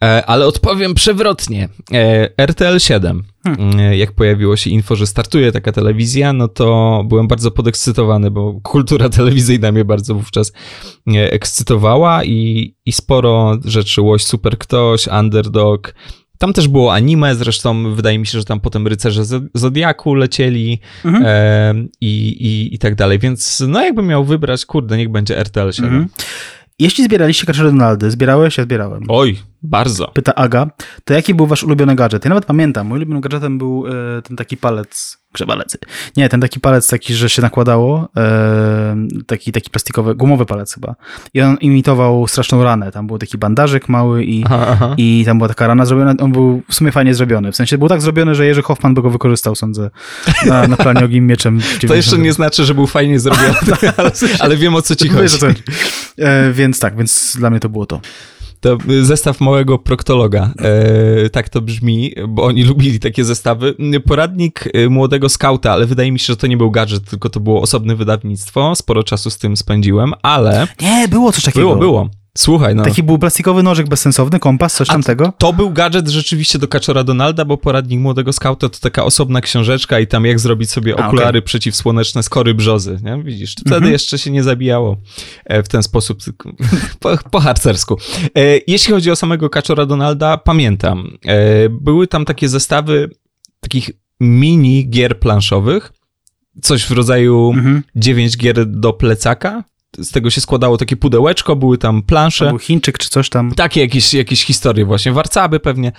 e, ale odpowiem przewrotnie. E, RTL 7. Hmm. E, jak pojawiło się info, że startuje taka telewizja, no to byłem bardzo podekscytowany, bo kultura telewizyjna mnie bardzo wówczas ekscytowała i, i sporo rzeczy, Łoś Super Ktoś, Underdog, tam też było anime, zresztą wydaje mi się, że tam potem rycerze Zodiaku lecieli mhm. e, i, i, i tak dalej, więc no jakbym miał wybrać, kurde, niech będzie RTL 7. Mhm. Jeśli zbieraliście Crash Donaldy, zbierałeś? Ja zbierałem. Oj, bardzo. Pyta Aga, to jaki był wasz ulubiony gadżet? Ja nawet pamiętam, mój ulubiony gadżetem był e, ten taki palec Grzebalecy. Nie, ten taki palec taki, że się nakładało, e, taki, taki plastikowy, gumowy palec chyba. I on imitował straszną ranę. Tam był taki bandażyk mały i, aha, aha. i tam była taka rana zrobiona. On był w sumie fajnie zrobiony. W sensie był tak zrobiony, że Jerzy Hoffman by go wykorzystał, sądzę, na, na planie ogim mieczem. To jeszcze nie znaczy, że był fajnie zrobiony, ale, ale wiem o co ci chodzi. E, więc tak, więc dla mnie to było to. To zestaw małego proktologa. E, tak to brzmi, bo oni lubili takie zestawy. Poradnik e, młodego skauta, ale wydaje mi się, że to nie był gadżet, tylko to było osobne wydawnictwo. Sporo czasu z tym spędziłem, ale. Nie, było coś takiego. Było, było. Słuchaj, no. Taki był plastikowy nożyk bezsensowny, kompas, coś tam tego. To był gadżet rzeczywiście do kaczora Donalda, bo poradnik młodego skauta to taka osobna książeczka i tam jak zrobić sobie okulary A, okay. przeciwsłoneczne z kory brzozy, nie? Widzisz, wtedy mhm. jeszcze się nie zabijało e, w ten sposób, po, po harcersku. E, jeśli chodzi o samego kaczora Donalda, pamiętam, e, były tam takie zestawy takich mini gier planszowych, coś w rodzaju mhm. 9 gier do plecaka, z tego się składało takie pudełeczko, były tam plansze. To był Chińczyk czy coś tam. Takie jakieś, jakieś historie właśnie, warcaby pewnie.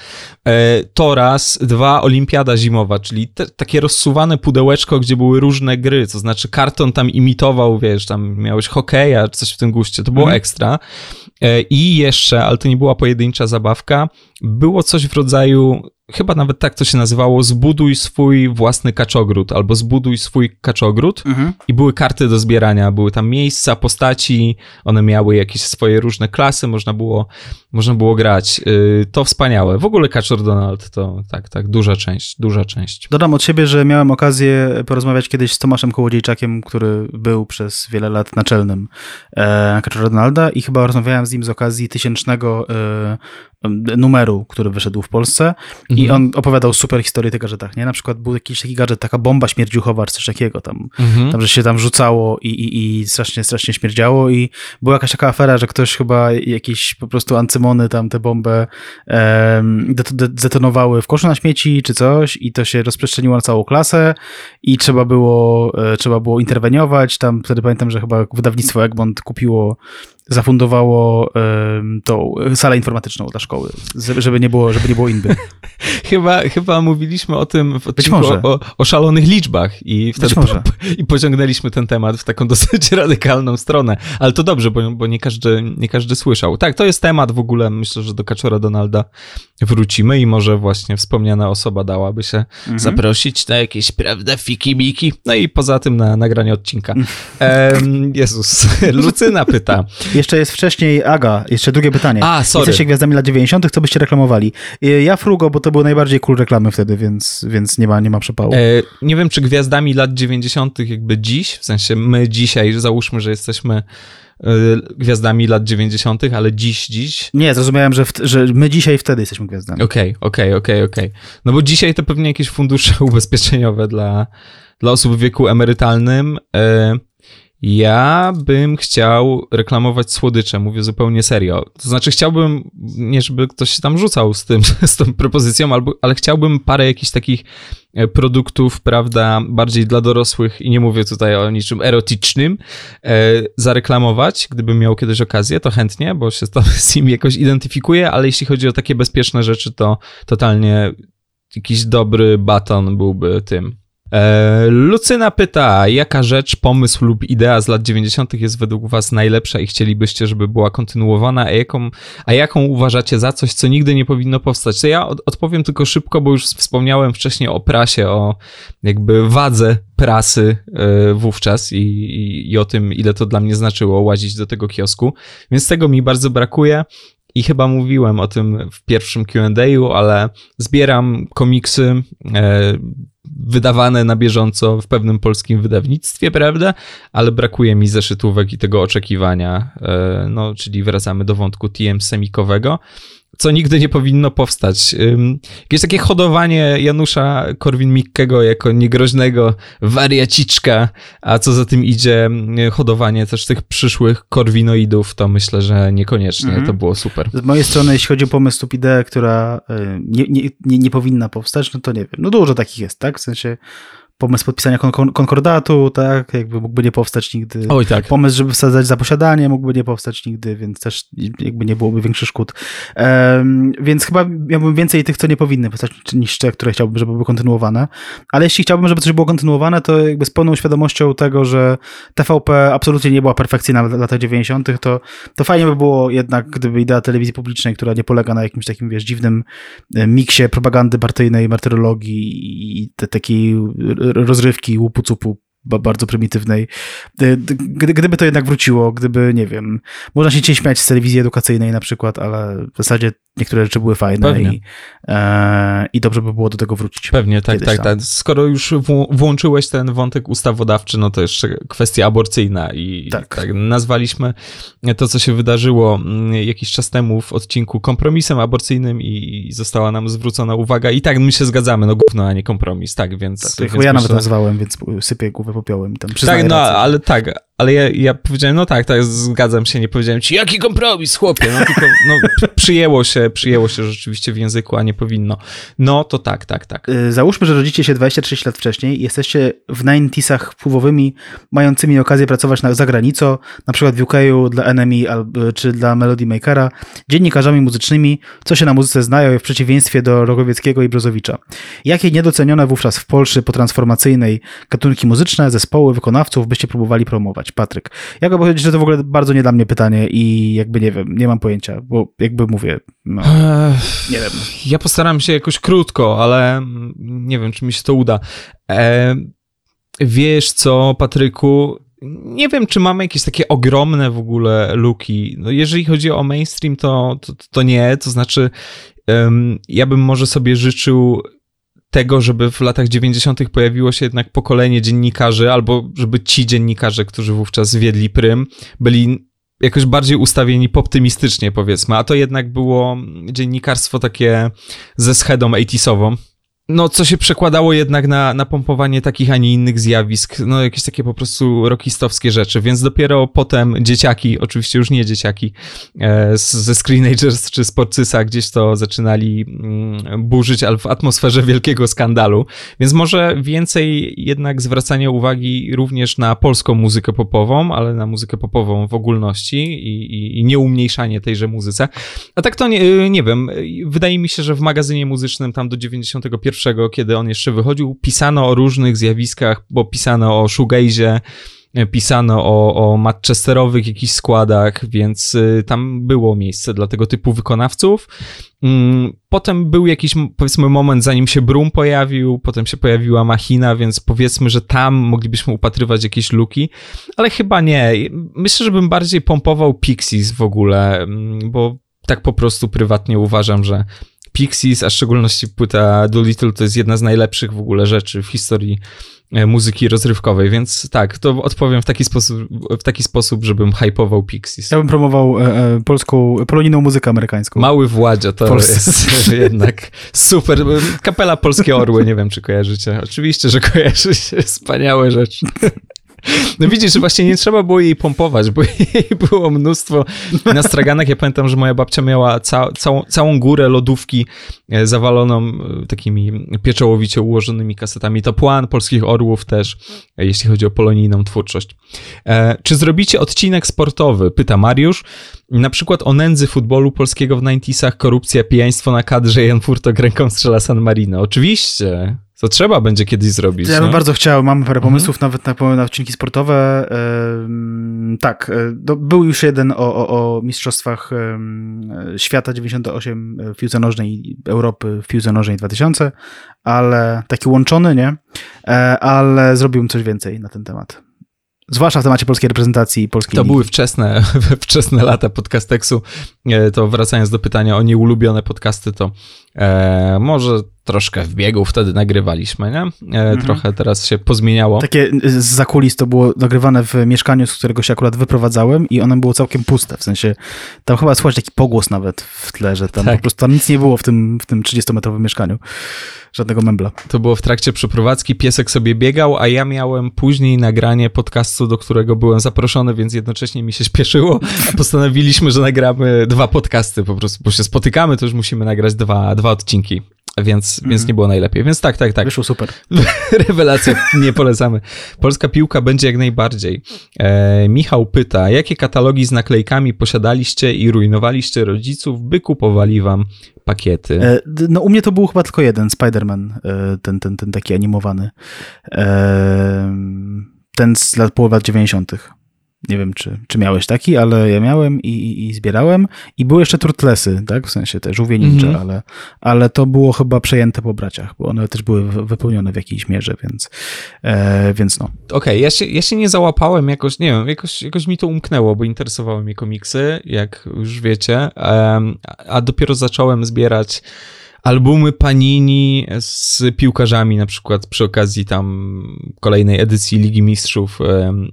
E, to raz, dwa, olimpiada zimowa, czyli te, takie rozsuwane pudełeczko, gdzie były różne gry, to znaczy karton tam imitował, wiesz, tam miałeś hokeja, czy coś w tym guście, to było mhm. ekstra. E, I jeszcze, ale to nie była pojedyncza zabawka, było coś w rodzaju chyba nawet tak to się nazywało, zbuduj swój własny kaczogród, albo zbuduj swój kaczogród mhm. i były karty do zbierania, były tam miejsca, postaci, one miały jakieś swoje różne klasy, można było, można było grać. Y, to wspaniałe. W ogóle Kaczor Donald to tak, tak, duża część, duża część. Dodam od siebie, że miałem okazję porozmawiać kiedyś z Tomaszem Kołodziejczakiem, który był przez wiele lat naczelnym e, Kaczora Donalda i chyba rozmawiałem z nim z okazji tysięcznego e, numeru, który wyszedł w Polsce mhm. i on opowiadał super historię tych gadżetach, nie? Na przykład był jakiś taki gadżet, taka bomba śmierdziuchowa, czy coś takiego tam, mhm. tam że się tam rzucało i, i, i strasznie, strasznie śmierdziało i była jakaś taka afera, że ktoś chyba jakiś po prostu ancymony tam tę bombę um, zdetonowały w koszu na śmieci czy coś i to się rozprzestrzeniło na całą klasę i trzeba było, e, trzeba było interweniować, tam wtedy pamiętam, że chyba wydawnictwo Egmont kupiło zafundowało tą salę informatyczną dla szkoły, żeby nie było, żeby nie było inby. chyba, chyba mówiliśmy o tym w odcinku o, o, szalonych liczbach i wtedy po, i pociągnęliśmy ten temat w taką dosyć radykalną stronę, ale to dobrze, bo, bo nie, każdy, nie każdy słyszał. Tak, to jest temat w ogóle, myślę, że do Kaczora Donalda wrócimy i może właśnie wspomniana osoba dałaby się mhm. zaprosić na jakieś, prawda, fiki-miki, no i poza tym na nagranie odcinka. Um, Jezus, Lucyna pyta, jeszcze jest wcześniej Aga, jeszcze drugie pytanie. A, sorry. Jesteście gwiazdami lat 90., co byście reklamowali? Ja Frugo, bo to były najbardziej cool reklamy wtedy, więc, więc nie, ma, nie ma przepału. E, nie wiem, czy gwiazdami lat 90. jakby dziś, w sensie my dzisiaj, załóżmy, że jesteśmy e, gwiazdami lat 90., ale dziś, dziś. Nie, zrozumiałem, że, w, że my dzisiaj wtedy jesteśmy gwiazdami. Okej, okay, okej, okay, okej, okay, okej. No bo dzisiaj to pewnie jakieś fundusze ubezpieczeniowe dla, dla osób w wieku emerytalnym. E, ja bym chciał reklamować słodycze, mówię zupełnie serio. To znaczy, chciałbym, nie żeby ktoś się tam rzucał z tym, z tą propozycją, albo, ale chciałbym parę jakichś takich e, produktów, prawda, bardziej dla dorosłych i nie mówię tutaj o niczym erotycznym, e, zareklamować. Gdybym miał kiedyś okazję, to chętnie, bo się z nim jakoś identyfikuję, ale jeśli chodzi o takie bezpieczne rzeczy, to totalnie jakiś dobry baton byłby tym. E, Lucyna pyta, jaka rzecz, pomysł lub idea z lat 90. jest według Was najlepsza i chcielibyście, żeby była kontynuowana, a jaką, a jaką uważacie za coś, co nigdy nie powinno powstać? To ja odpowiem tylko szybko, bo już wspomniałem wcześniej o prasie, o jakby wadze prasy e, wówczas i, i, i o tym, ile to dla mnie znaczyło łazić do tego kiosku, więc tego mi bardzo brakuje. I chyba mówiłem o tym w pierwszym QA, ale zbieram komiksy, e, wydawane na bieżąco w pewnym polskim wydawnictwie, prawda? Ale brakuje mi zeszytówek i tego oczekiwania, e, no, czyli wracamy do wątku TM semikowego co nigdy nie powinno powstać. Jakieś takie hodowanie Janusza Korwin-Mikkego jako niegroźnego wariaciczka, a co za tym idzie hodowanie też tych przyszłych korwinoidów, to myślę, że niekoniecznie. -hmm. To było super. Z mojej strony, jeśli chodzi o pomysł lub ideę, która nie, nie, nie, nie powinna powstać, no to nie wiem. No dużo takich jest, tak? W sensie pomysł podpisania kon konkordatu, tak, jakby mógłby nie powstać nigdy. Oj, tak. Pomysł, żeby wsadzać za posiadanie mógłby nie powstać nigdy, więc też jakby nie byłoby większych szkód. Um, więc chyba miałbym więcej tych, co nie powinny powstać, niż te, które chciałbym, żeby były kontynuowane. Ale jeśli chciałbym, żeby coś było kontynuowane, to jakby z pełną świadomością tego, że TVP absolutnie nie była perfekcyjna w latach 90., to, to fajnie by było jednak, gdyby idea telewizji publicznej, która nie polega na jakimś takim, wiesz, dziwnym e, miksie propagandy partyjnej, martyrologii i te, takiej rozrywki łupu-cupu bardzo prymitywnej. Gdyby to jednak wróciło, gdyby, nie wiem, można się dzisiaj śmiać z telewizji edukacyjnej na przykład, ale w zasadzie niektóre rzeczy były fajne i, e, i dobrze by było do tego wrócić. Pewnie, tak, tak, tak. Skoro już włączyłeś ten wątek ustawodawczy, no to jeszcze kwestia aborcyjna i tak. tak nazwaliśmy to, co się wydarzyło mm, jakiś czas temu w odcinku kompromisem aborcyjnym i, i została nam zwrócona uwaga i tak my się zgadzamy, no gówno, a nie kompromis, tak, więc... Tak, więc ja myślę... nawet nazwałem, więc sypię głowę popiołem. Tam tak, no, ale tak, ale ja, ja powiedziałem, no tak, tak, zgadzam się, nie powiedziałem ci, jaki kompromis, chłopie, no tylko no, przyjęło się, przyjęło się rzeczywiście w języku, a nie powinno. No to tak, tak, tak. Y, załóżmy, że rodzicie się 23 lat wcześniej i jesteście w 90sach wpływowymi, mającymi okazję pracować na zagranicą, na przykład w UK dla Enemy czy dla Melody Makera, dziennikarzami muzycznymi, co się na muzyce znają w przeciwieństwie do Rogowieckiego i Brozowicza. Jakie niedocenione wówczas w Polsce potransformacyjnej gatunki muzyczne, zespoły, wykonawców byście próbowali promować? Patryk. Ja go powiedzieć, że to w ogóle bardzo nie dla mnie pytanie i jakby nie wiem, nie mam pojęcia, bo jakby mówię, no, nie wiem. Ja postaram się jakoś krótko, ale nie wiem, czy mi się to uda. E, wiesz co, Patryku, nie wiem, czy mamy jakieś takie ogromne w ogóle luki. No jeżeli chodzi o mainstream, to, to, to nie, to znaczy um, ja bym może sobie życzył tego, żeby w latach 90. pojawiło się jednak pokolenie dziennikarzy, albo żeby ci dziennikarze, którzy wówczas wiedli prym, byli jakoś bardziej ustawieni optymistycznie, powiedzmy, a to jednak było dziennikarstwo takie ze schedą 80 no, co się przekładało jednak na, na pompowanie takich, a nie innych zjawisk, no jakieś takie po prostu rockistowskie rzeczy, więc dopiero potem dzieciaki, oczywiście już nie dzieciaki e, ze Screenagers czy z Porcysa gdzieś to zaczynali mm, burzyć, ale w atmosferze wielkiego skandalu, więc może więcej jednak zwracania uwagi również na polską muzykę popową, ale na muzykę popową w ogólności i, i, i nie umniejszanie tejże muzyce. A tak to nie, nie wiem, wydaje mi się, że w magazynie muzycznym tam do 91 kiedy on jeszcze wychodził, pisano o różnych zjawiskach, bo pisano o shoegaze'ie, pisano o, o Manchesterowych jakichś składach, więc y, tam było miejsce dla tego typu wykonawców. Mm, potem był jakiś, powiedzmy, moment, zanim się Brum pojawił, potem się pojawiła Machina, więc powiedzmy, że tam moglibyśmy upatrywać jakieś luki, ale chyba nie. Myślę, że bym bardziej pompował Pixies w ogóle, mm, bo tak po prostu prywatnie uważam, że Pixies, a w szczególności płyta Doolittle to jest jedna z najlepszych w ogóle rzeczy w historii e, muzyki rozrywkowej, więc tak, to odpowiem w taki sposób, w taki sposób żebym hypował Pixies. Ja bym promował e, e, polską, polonijną muzykę amerykańską. Mały Władzio to jest jednak super. Kapela Polskie Orły, nie wiem czy kojarzycie. Oczywiście, że kojarzycie, wspaniałe rzeczy. No widzisz, właśnie nie trzeba było jej pompować, bo jej było mnóstwo na straganek. Ja pamiętam, że moja babcia miała ca całą, całą górę lodówki e, zawaloną e, takimi pieczołowicie ułożonymi kasetami. To plan polskich orłów też, e, jeśli chodzi o polonijną twórczość. Czy zrobicie odcinek sportowy? Pyta Mariusz. Na przykład o nędzy futbolu polskiego w 90sach, korupcja, pijaństwo na kadrze, Jan Furtok ręką strzela San Marino. Oczywiście. To trzeba będzie kiedyś zrobić. Ja bym nie? bardzo chciał, mam parę mhm. pomysłów mhm. nawet na, na odcinki sportowe. Yy, tak, yy, był już jeden o, o, o mistrzostwach yy, świata 98 w piłce nożnej Europy w piłce nożnej 2000, ale taki łączony, nie? E, ale zrobiłbym coś więcej na ten temat. Zwłaszcza w temacie polskiej reprezentacji i polskiej To ligi. były wczesne, wczesne lata podcasteksu. E, to wracając do pytania o nieulubione podcasty, to e, może troszkę w biegu wtedy nagrywaliśmy, nie? E, mhm. Trochę teraz się pozmieniało. Takie z zakulis to było nagrywane w mieszkaniu, z którego się akurat wyprowadzałem i ono było całkiem puste, w sensie tam chyba słychać taki pogłos nawet w tle, że tam tak. po prostu tam nic nie było w tym, w tym 30-metrowym mieszkaniu. Żadnego membla. To było w trakcie przeprowadzki, piesek sobie biegał, a ja miałem później nagranie podcastu, do którego byłem zaproszony, więc jednocześnie mi się śpieszyło, a postanowiliśmy, że nagramy dwa podcasty po prostu, bo się spotykamy, to już musimy nagrać dwa, dwa odcinki więc, mm. więc nie było najlepiej. Więc tak, tak, tak. Wyszło super. Rewelacja, nie polecamy. Polska piłka będzie jak najbardziej. E, Michał pyta, jakie katalogi z naklejkami posiadaliście i rujnowaliście rodziców, by kupowali wam pakiety? E, no u mnie to był chyba tylko jeden, Spider-Man, e, ten, ten, ten taki animowany. E, ten z lat połowy lat 90. Nie wiem, czy, czy miałeś taki, ale ja miałem i, i, i zbierałem. I były jeszcze turtlesy, tak? W sensie te żółwie ninja, mm -hmm. ale, ale to było chyba przejęte po braciach, bo one też były wypełnione w jakiejś mierze, więc, e, więc no. Okej, okay, ja, się, ja się nie załapałem jakoś, nie wiem, jakoś, jakoś mi to umknęło, bo interesowały mnie komiksy, jak już wiecie, a dopiero zacząłem zbierać albumy Panini z piłkarzami, na przykład przy okazji tam kolejnej edycji Ligi Mistrzów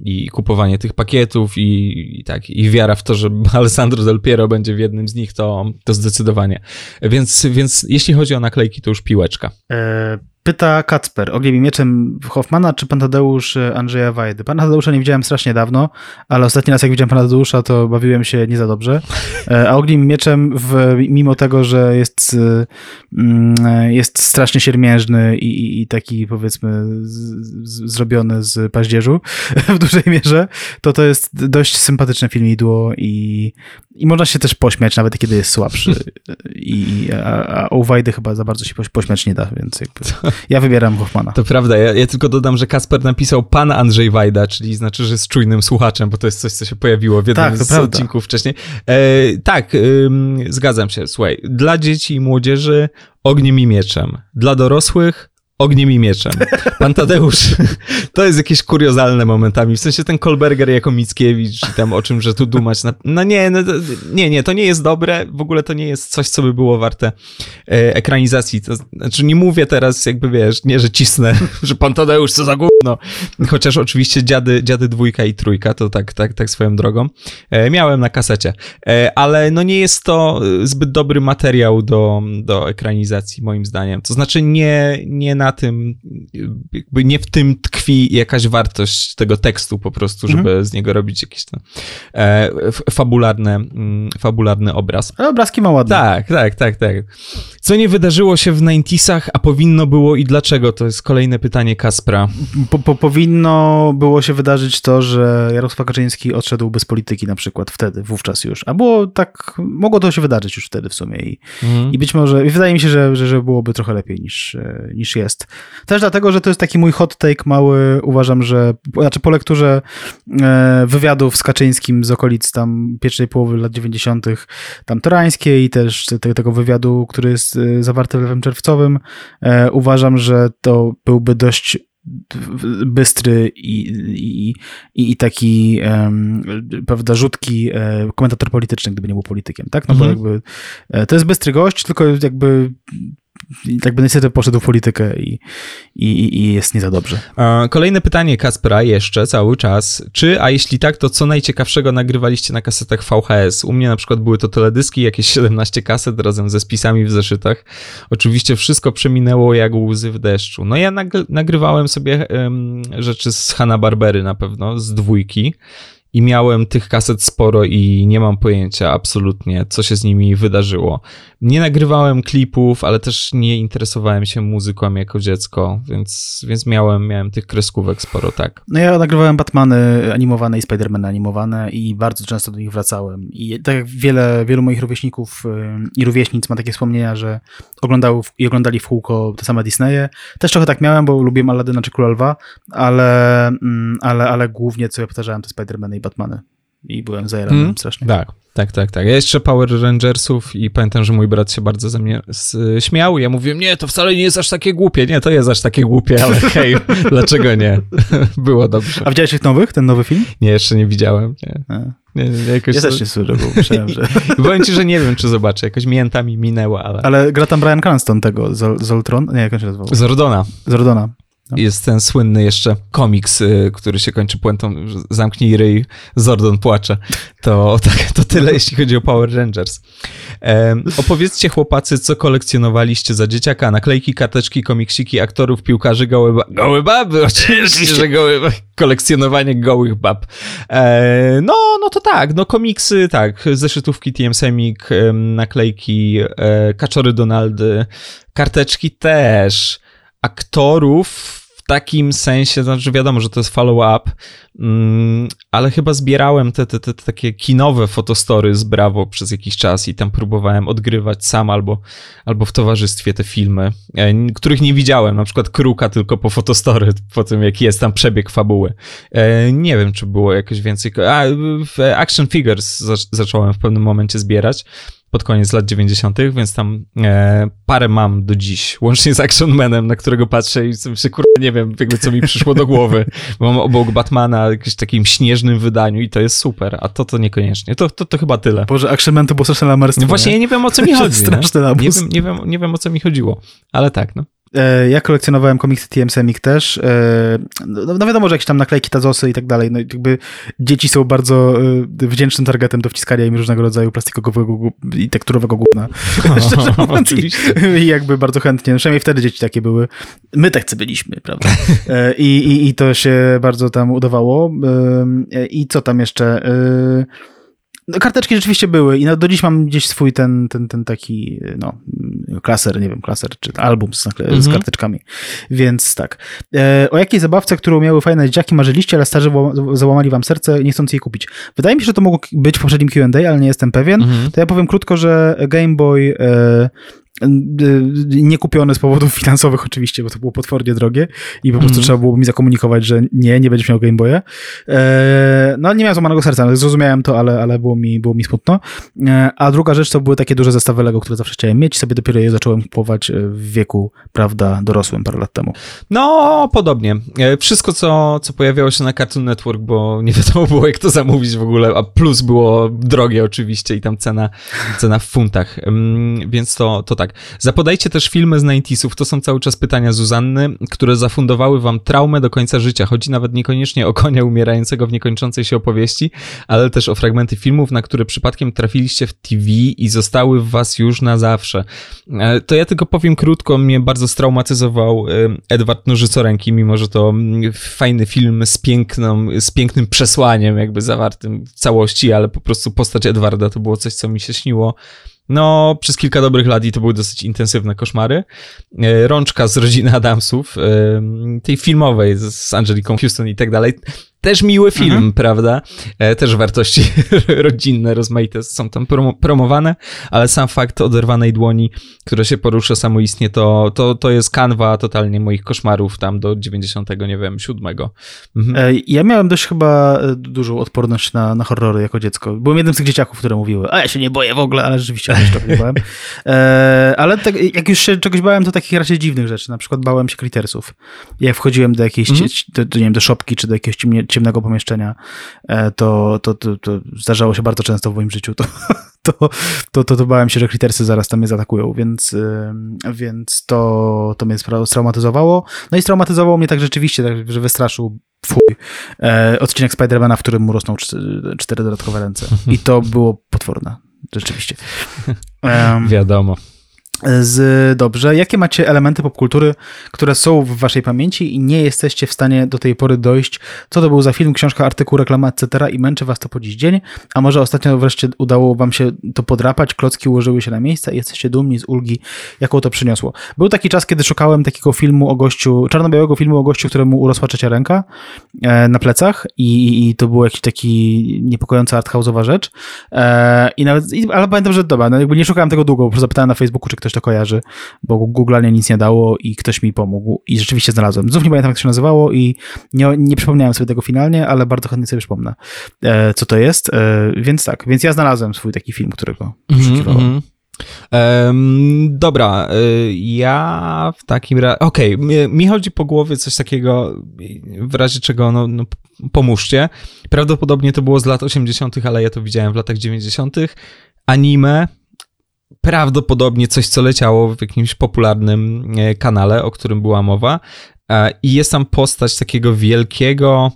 i kupowanie tych pakietów i, i tak, i wiara w to, że Alessandro Del Piero będzie w jednym z nich, to, to zdecydowanie. Więc, więc jeśli chodzi o naklejki, to już piłeczka. E Pyta Kacper, ogniem i mieczem Hoffmana czy pan Tadeusz e, Andrzeja Wajdy? Pana Tadeusza nie widziałem strasznie dawno, ale ostatni raz jak widziałem pana Tadeusza, to bawiłem się nie za dobrze. E, a ogniem i mieczem, w, mimo tego, że jest, mm, jest strasznie siermiężny i, i, i taki powiedzmy z, zrobiony z paździerzu w dużej mierze, to to jest dość sympatyczne filmidło i, i można się też pośmiać, nawet kiedy jest słabszy. I, a, a u Wajdy chyba za bardzo się pośmiać nie da, więc jakby... Ja wybieram Hoffmana. To prawda, ja, ja, tylko dodam, że Kasper napisał pan Andrzej Wajda, czyli znaczy, że jest czujnym słuchaczem, bo to jest coś, co się pojawiło w jednym tak, z prawda. odcinków wcześniej. E, tak, zgadzam się, słuchaj, dla dzieci i młodzieży ogniem i mieczem, dla dorosłych ogniem i mieczem. Pan Tadeusz, to jest jakieś kuriozalne momentami, w sensie ten Kolberger jako Mickiewicz i tam o czym, że tu dumać, na... no nie, no, nie, nie, to nie jest dobre, w ogóle to nie jest coś, co by było warte e, ekranizacji, to znaczy nie mówię teraz jakby, wiesz, nie, że cisnę, że Pan Tadeusz co za gówno, chociaż oczywiście dziady, dziady dwójka i trójka, to tak, tak, tak swoją drogą, e, miałem na kasecie, e, ale no nie jest to zbyt dobry materiał do, do ekranizacji, moim zdaniem, to znaczy nie, nie na na tym, jakby nie w tym tkwi jakaś wartość tego tekstu po prostu, żeby mhm. z niego robić jakiś ten e, fabularny, mm, fabularny obraz. Ale obrazki ma ładne. Tak, tak, tak, tak. Co nie wydarzyło się w 90 a powinno było i dlaczego? To jest kolejne pytanie Kaspra. Po, po, powinno było się wydarzyć to, że Jarosław Kaczyński odszedł bez polityki na przykład wtedy, wówczas już. A było tak, mogło to się wydarzyć już wtedy w sumie i, mhm. i być może, i wydaje mi się, że, że, że byłoby trochę lepiej niż, e, niż jest jest. Też dlatego, że to jest taki mój hot take mały, uważam, że, znaczy po lekturze e, wywiadów z Kaczyńskim z okolic tam pierwszej połowy lat 90. tam torańskiej i też te, tego wywiadu, który jest e, zawarty w lewym czerwcowym, e, uważam, że to byłby dość bystry i, i, i, taki um, prawda, rzutki komentator polityczny, gdyby nie był politykiem, tak? No mhm. bo jakby to jest bystry gość, tylko jakby i tak by niestety poszedł w politykę i, i, i jest nie za dobrze. Kolejne pytanie Kaspera jeszcze cały czas. Czy, a jeśli tak, to co najciekawszego nagrywaliście na kasetach VHS? U mnie na przykład były to teledyski, jakieś 17 kaset razem ze spisami w zeszytach. Oczywiście wszystko przeminęło jak łzy w deszczu. No ja nagrywałem sobie um, rzeczy z Hanna-Barbery na pewno, z dwójki i miałem tych kaset sporo i nie mam pojęcia absolutnie, co się z nimi wydarzyło. Nie nagrywałem klipów, ale też nie interesowałem się muzyką jako dziecko, więc, więc miałem, miałem tych kreskówek sporo, tak. No ja nagrywałem Batmany animowane i Spidermany animowane i bardzo często do nich wracałem. I tak jak wiele, wielu moich rówieśników i rówieśnic ma takie wspomnienia, że oglądały i oglądali w kółko te same Disneye. Też trochę tak miałem, bo lubiłem Aladyna czy Króla Lwa, ale, mm, ale, ale głównie co ja powtarzałem to Spidermany i Batmany. I byłem zajarany hmm? strasznie. Tak, tak, tak, tak. Ja jeszcze Power Rangersów i pamiętam, że mój brat się bardzo ze mnie śmiał. Ja mówiłem, nie, to wcale nie jest aż takie głupie. Nie, to jest aż takie głupie, ale hej, dlaczego nie? Było dobrze. A widziałeś tych nowych, ten nowy film? Nie, jeszcze nie widziałem. Nie. Nie, nie, jakoś ja też nie słyszę, bo myślałem, że... Powiem ci, że nie wiem, czy zobaczę. Jakoś mięta mi minęła, ale... Ale gra tam Brian Cranston tego, Zoltron? Nie, jak on się nazywał? Zordona. Zordona. Jest ten słynny jeszcze komiks, y, który się kończy puentą zamknij ryj, Zordon płacze. To, tak, to tyle, jeśli chodzi o Power Rangers. Opowiedzcie chłopacy, co kolekcjonowaliście za dzieciaka. Naklejki, karteczki, komiksiki, aktorów, piłkarzy, gołe, ba gołe baby. Oczywiście, że gołe kolekcjonowanie gołych bab. E, no, no to tak, no komiksy, tak, zeszytówki TM Semik, naklejki, e, kaczory Donaldy, karteczki też aktorów takim sensie, znaczy wiadomo, że to jest follow-up, mm, ale chyba zbierałem te, te, te, takie kinowe fotostory z Bravo przez jakiś czas i tam próbowałem odgrywać sam albo, albo w towarzystwie te filmy, e, których nie widziałem, na przykład Kruka tylko po fotostory, po tym jaki jest tam przebieg fabuły. E, nie wiem, czy było jakoś więcej... A, Action Figures zacząłem w pewnym momencie zbierać, pod koniec lat 90., więc tam e, parę mam do dziś, łącznie z Action Manem, na którego patrzę i sobie kurde, nie wiem, jakby co mi przyszło do głowy. Mam obok Batmana w jakimś takim śnieżnym wydaniu i to jest super, a to to niekoniecznie. To, to, to chyba tyle. Boże, Action Man to było straszne lamerstwo. No właśnie, nie? ja nie wiem o co mi chodzi. Straszne nie? Nie, wiem, nie, wiem, nie wiem o co mi chodziło, ale tak, no. E, ja kolekcjonowałem komiksy TM Semik też. E, no, no wiadomo, że jakieś tam naklejki, tazosy i tak dalej. No jakby dzieci są bardzo e, wdzięcznym targetem do wciskania im różnego rodzaju plastikowego i tekturowego gówna. Szczerze mówiąc. I, jakby bardzo chętnie. Przynajmniej wtedy dzieci takie były. My tacy byliśmy, prawda? I, i, I to się bardzo tam udawało. I co tam jeszcze? No, karteczki rzeczywiście były i no, do dziś mam gdzieś swój ten, ten, ten taki, no, klaser, nie wiem, klaser czy album z, mhm. z karteczkami. Więc tak. E, o jakiej zabawce, którą miały fajne dzieciaki marzyliście, ale starzy załamali wam serce, nie chcąc jej kupić? Wydaje mi się, że to mogło być w poprzednim Q&A, ale nie jestem pewien. Mhm. To ja powiem krótko, że Game Boy e, nie kupione z powodów finansowych oczywiście, bo to było potwornie drogie i po prostu mm. trzeba było mi zakomunikować, że nie, nie będziesz miał Game Boya. E, no nie miałem złamanego serca, zrozumiałem to, ale, ale było, mi, było mi smutno. E, a druga rzecz to były takie duże zestawy Lego, które zawsze chciałem mieć, sobie dopiero je zacząłem kupować w wieku, prawda, dorosłym parę lat temu. No, podobnie. Wszystko, co, co pojawiało się na Cartoon Network, bo nie wiadomo było, jak to zamówić w ogóle, a plus było drogie oczywiście i tam cena, cena w funtach, więc to, to tak. Zapodajcie też filmy z 90sów, to są cały czas pytania Zuzanny, które zafundowały wam traumę do końca życia. Chodzi nawet niekoniecznie o konia umierającego w niekończącej się opowieści, ale też o fragmenty filmów, na które przypadkiem trafiliście w TV i zostały w was już na zawsze. E, to ja tylko powiem krótko, mnie bardzo straumatyzował e, Edward Nożycoręki, mimo że to mm, fajny film z, piękną, z pięknym przesłaniem jakby zawartym w całości, ale po prostu postać Edwarda to było coś, co mi się śniło no, przez kilka dobrych lat i to były dosyć intensywne koszmary. E, rączka z rodziny Adamsów, e, tej filmowej z Angeliką Houston i tak dalej. Też miły film, mhm. prawda? E, też wartości rodzinne, rozmaite są tam promowane, ale sam fakt oderwanej dłoni, która się porusza samoistnie, to, to, to jest kanwa totalnie moich koszmarów tam do 90, nie wiem, 7. Mhm. E, ja miałem dość chyba e, dużą odporność na, na horrory jako dziecko. Byłem jednym z tych dzieciaków, które mówiły, a ja się nie boję w ogóle, ale rzeczywiście też trochę nie bałem. Ale tak, jak już się czegoś bałem, to takich raczej dziwnych rzeczy. Na przykład bałem się Critersów. Jak wchodziłem do jakiejś, mhm. do, do, nie wiem, do szopki, czy do jakiegoś ciemnie, ciemnego pomieszczenia, e, to, to, to, to, zdarzało się bardzo często w moim życiu. To, to, to, to, to bałem się, że klitersy zaraz tam mnie zaatakują, więc, więc to, to mnie straumatyzowało. No i straumatyzowało mnie tak rzeczywiście, tak, że wystraszył fuj, e, odcinek Spidermana, w którym mu rosną cztery dodatkowe ręce. I to było potworne, rzeczywiście. Um, Wiadomo z dobrze. Jakie macie elementy popkultury, które są w waszej pamięci i nie jesteście w stanie do tej pory dojść? Co to był za film, książka, artykuł, reklama, etc. i męczy was to po dziś dzień? A może ostatnio wreszcie udało wam się to podrapać, klocki ułożyły się na miejsce i jesteście dumni z ulgi, jaką to przyniosło? Był taki czas, kiedy szukałem takiego filmu o gościu, czarno-białego filmu o gościu, któremu urosła trzecia ręka e, na plecach i, i, to był jakiś taki niepokojąca arthouse'owa rzecz. E, i nawet, ale pamiętam, że dobra, no jakby nie szukałem tego długo, bo zapytałem na Facebooku, czy ktoś ktoś to kojarzy, bo Google nie nic nie dało i ktoś mi pomógł i rzeczywiście znalazłem. Znów nie pamiętam, jak to się nazywało i nie, nie przypomniałem sobie tego finalnie, ale bardzo chętnie sobie przypomnę, e, co to jest. E, więc tak, więc ja znalazłem swój taki film, którego poszukiwałem. Mm -hmm. Um, dobra, y, ja w takim razie. Okej, okay, mi chodzi po głowie coś takiego, w razie czego, no, no, pomóżcie. Prawdopodobnie to było z lat 80., ale ja to widziałem w latach 90. Anime prawdopodobnie coś, co leciało w jakimś popularnym e, kanale, o którym była mowa. E, I jest tam postać takiego wielkiego,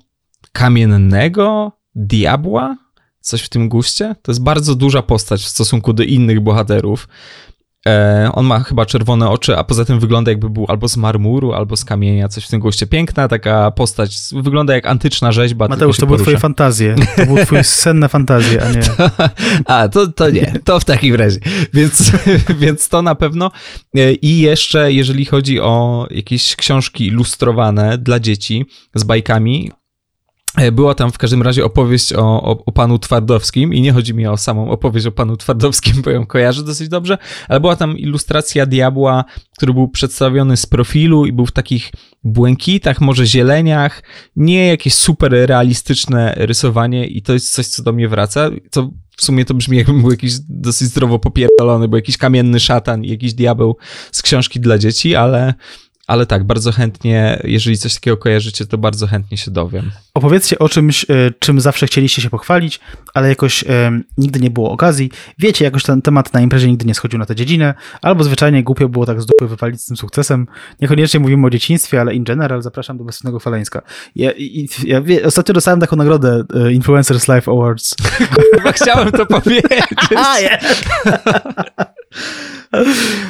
kamiennego diabła, coś w tym guście. To jest bardzo duża postać w stosunku do innych bohaterów. E, on ma chyba czerwone oczy, a poza tym wygląda jakby był albo z marmuru, albo z kamienia, coś w tym goście. Piękna taka postać, wygląda jak antyczna rzeźba. Mateusz, to były twoje fantazje. To były twoje senne fantazje, a nie... a, to, to nie, to w takim razie. Więc, więc to na pewno. E, I jeszcze, jeżeli chodzi o jakieś książki ilustrowane dla dzieci z bajkami, była tam w każdym razie opowieść o, o, o, panu Twardowskim i nie chodzi mi o samą opowieść o panu Twardowskim, bo ją kojarzę dosyć dobrze, ale była tam ilustracja diabła, który był przedstawiony z profilu i był w takich błękitach, może zieleniach, nie jakieś super realistyczne rysowanie i to jest coś, co do mnie wraca, w sumie to brzmi jakby był jakiś dosyć zdrowo popierdolony, bo jakiś kamienny szatan i jakiś diabeł z książki dla dzieci, ale ale tak, bardzo chętnie, jeżeli coś takiego kojarzycie, to bardzo chętnie się dowiem. Opowiedzcie o czymś, e, czym zawsze chcieliście się pochwalić, ale jakoś e, nigdy nie było okazji. Wiecie, jakoś ten temat na imprezie nigdy nie schodził na tę dziedzinę, albo zwyczajnie głupio było tak z dupy wypalić z tym sukcesem. Niekoniecznie mówimy o dzieciństwie, ale in general zapraszam do bezcennego faleńska. Ja, ja wie, ostatnio dostałem taką nagrodę e, Influencers Life Awards. Chyba chciałem to powiedzieć.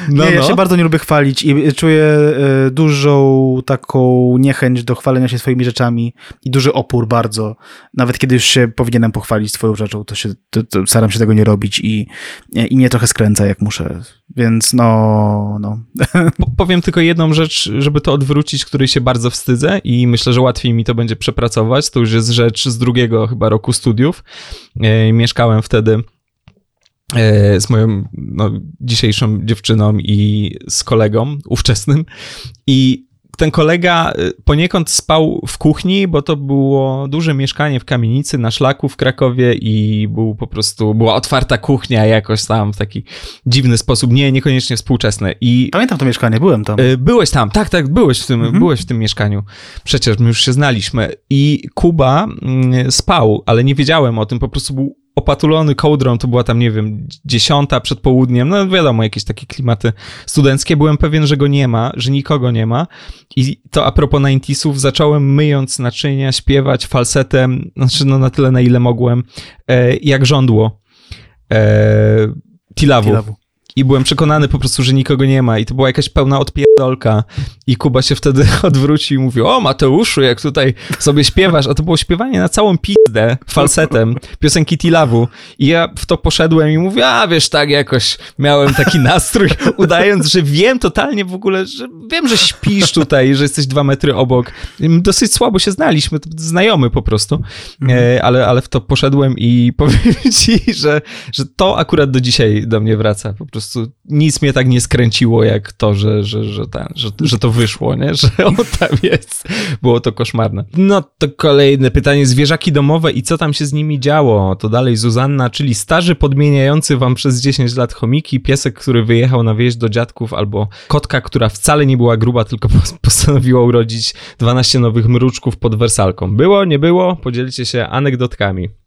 No, nie, ja no. się bardzo nie lubię chwalić i czuję e, dużą taką niechęć do chwalenia się swoimi rzeczami i duży opór bardzo. Nawet kiedy już się powinienem pochwalić swoją rzeczą, to, się, to, to staram się tego nie robić i, i mnie trochę skręca, jak muszę. Więc no, no. Powiem tylko jedną rzecz, żeby to odwrócić, której się bardzo wstydzę i myślę, że łatwiej mi to będzie przepracować. To już jest rzecz z drugiego chyba roku studiów. E, mieszkałem wtedy e, z moją no, dzisiejszą dziewczyną i z kolegą ówczesnym i ten kolega y, poniekąd spał w kuchni, bo to było duże mieszkanie w kamienicy na szlaku w Krakowie i był po prostu, była otwarta kuchnia jakoś tam w taki dziwny sposób, nie, niekoniecznie współczesne. I Pamiętam to mieszkanie, byłem tam. Y, byłeś tam, tak, tak, byłeś w tym, mhm. byłeś w tym mieszkaniu. Przecież my już się znaliśmy. I Kuba mm, spał, ale nie wiedziałem o tym, po prostu był opatulony kołdrą, to była tam, nie wiem, dziesiąta przed południem, no wiadomo, jakieś takie klimaty studenckie. Byłem pewien, że go nie ma, że nikogo nie ma. I to a propos 90 zacząłem myjąc naczynia, śpiewać falsetem, znaczy no na tyle, na ile mogłem, e, jak żądło. E, Tilawu. Tilawu. I byłem przekonany po prostu, że nikogo nie ma. I to była jakaś pełna odpierdolka. I Kuba się wtedy odwrócił i mówił, o Mateuszu, jak tutaj sobie śpiewasz. A to było śpiewanie na całą pizdę, falsetem, piosenki Tilawu. I ja w to poszedłem i mówię, a wiesz, tak jakoś miałem taki nastrój, udając, że wiem totalnie w ogóle, że wiem, że śpisz tutaj, że jesteś dwa metry obok. Dosyć słabo się znaliśmy, znajomy po prostu. Mhm. E, ale, ale w to poszedłem i powiem ci, że, że to akurat do dzisiaj do mnie wraca. Po prostu prostu nic mnie tak nie skręciło, jak to, że, że, że, ten, że, że to wyszło, nie? Że on tam jest. Było to koszmarne. No to kolejne pytanie. Zwierzaki domowe i co tam się z nimi działo? To dalej Zuzanna, czyli starzy podmieniający wam przez 10 lat chomiki, piesek, który wyjechał na wieś do dziadków, albo kotka, która wcale nie była gruba, tylko postanowiła urodzić 12 nowych mruczków pod wersalką. Było, nie było? Podzielcie się anegdotkami.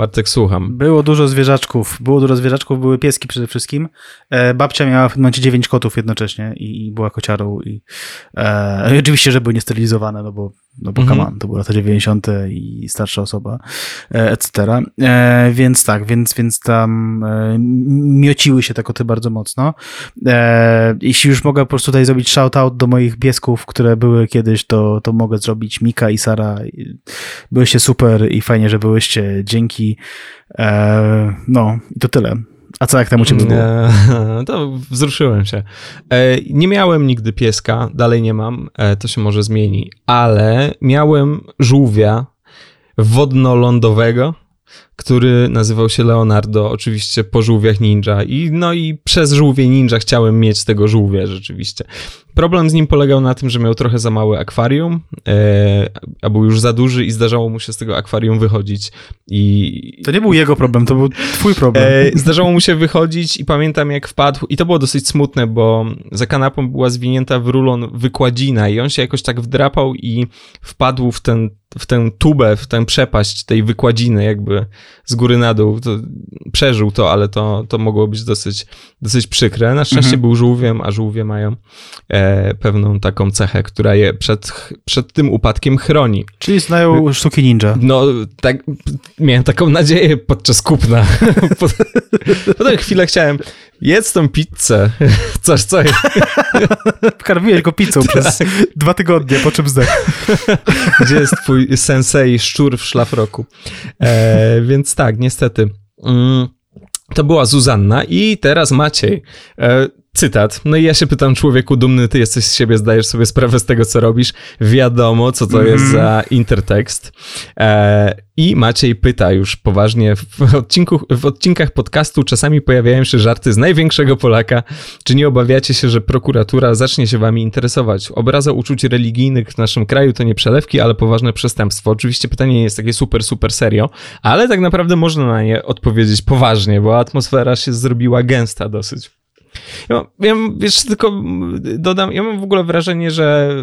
Bartek, słucham. Było dużo zwierzaczków. Było dużo zwierzaczków, były pieski przede wszystkim. E, babcia miała w tym momencie dziewięć kotów jednocześnie i, i była kociarą. I, e, oczywiście, że były niesterylizowane, no bo no bo mhm. to były lata 90. i starsza osoba, e, etc. E, więc tak, więc, więc tam e, miociły się te koty bardzo mocno. E, jeśli już mogę po prostu tutaj zrobić shout-out do moich piesków, które były kiedyś, to, to mogę zrobić Mika i Sara. Byłyście super i fajnie, że byłyście. Dzięki. E, no, i to tyle. A co jak tam u ciebie było? To wzruszyłem się. E, nie miałem nigdy pieska, dalej nie mam, e, to się może zmieni, ale miałem żółwia wodno-lądowego, który nazywał się Leonardo, oczywiście po żółwiach ninja. I no i przez żółwie ninja chciałem mieć tego żółwia rzeczywiście. Problem z nim polegał na tym, że miał trochę za małe akwarium, e, a był już za duży i zdarzało mu się z tego akwarium wychodzić. I... To nie był jego problem, to był twój problem. E, zdarzało mu się wychodzić i pamiętam jak wpadł, i to było dosyć smutne, bo za kanapą była zwinięta w rulon wykładzina i on się jakoś tak wdrapał i wpadł w ten w tę tubę, w tę przepaść tej wykładziny jakby z góry na dół. To przeżył to, ale to, to mogło być dosyć, dosyć przykre. Na szczęście mhm. był żółwiem, a żółwie mają e, pewną taką cechę, która je przed, przed tym upadkiem chroni. Czyli znają sztuki ninja. No, tak, miałem taką nadzieję podczas kupna. Potem chwilę chciałem, jedz tą pizzę, coś, co Karmiłeś go pizzą tak. przez dwa tygodnie, po czym zdech. Gdzie jest twój sensei szczur w szlafroku? E, więc tak, niestety. Mm, to była Zuzanna i teraz Maciej. Cytat. No i ja się pytam, człowieku dumny, ty jesteś z siebie, zdajesz sobie sprawę z tego, co robisz. Wiadomo, co to mm. jest mhm. za intertekst. E, I Maciej pyta już poważnie, w, odcinku, w odcinkach podcastu czasami pojawiają się żarty z największego Polaka. Czy nie obawiacie się, że prokuratura zacznie się wami interesować? Obraza uczuć religijnych w naszym kraju to nie przelewki, ale poważne przestępstwo. Oczywiście pytanie nie jest takie super, super serio, ale tak naprawdę można na nie odpowiedzieć poważnie, bo atmosfera się zrobiła gęsta dosyć. Ja, ja wiesz, tylko dodam, ja mam w ogóle wrażenie, że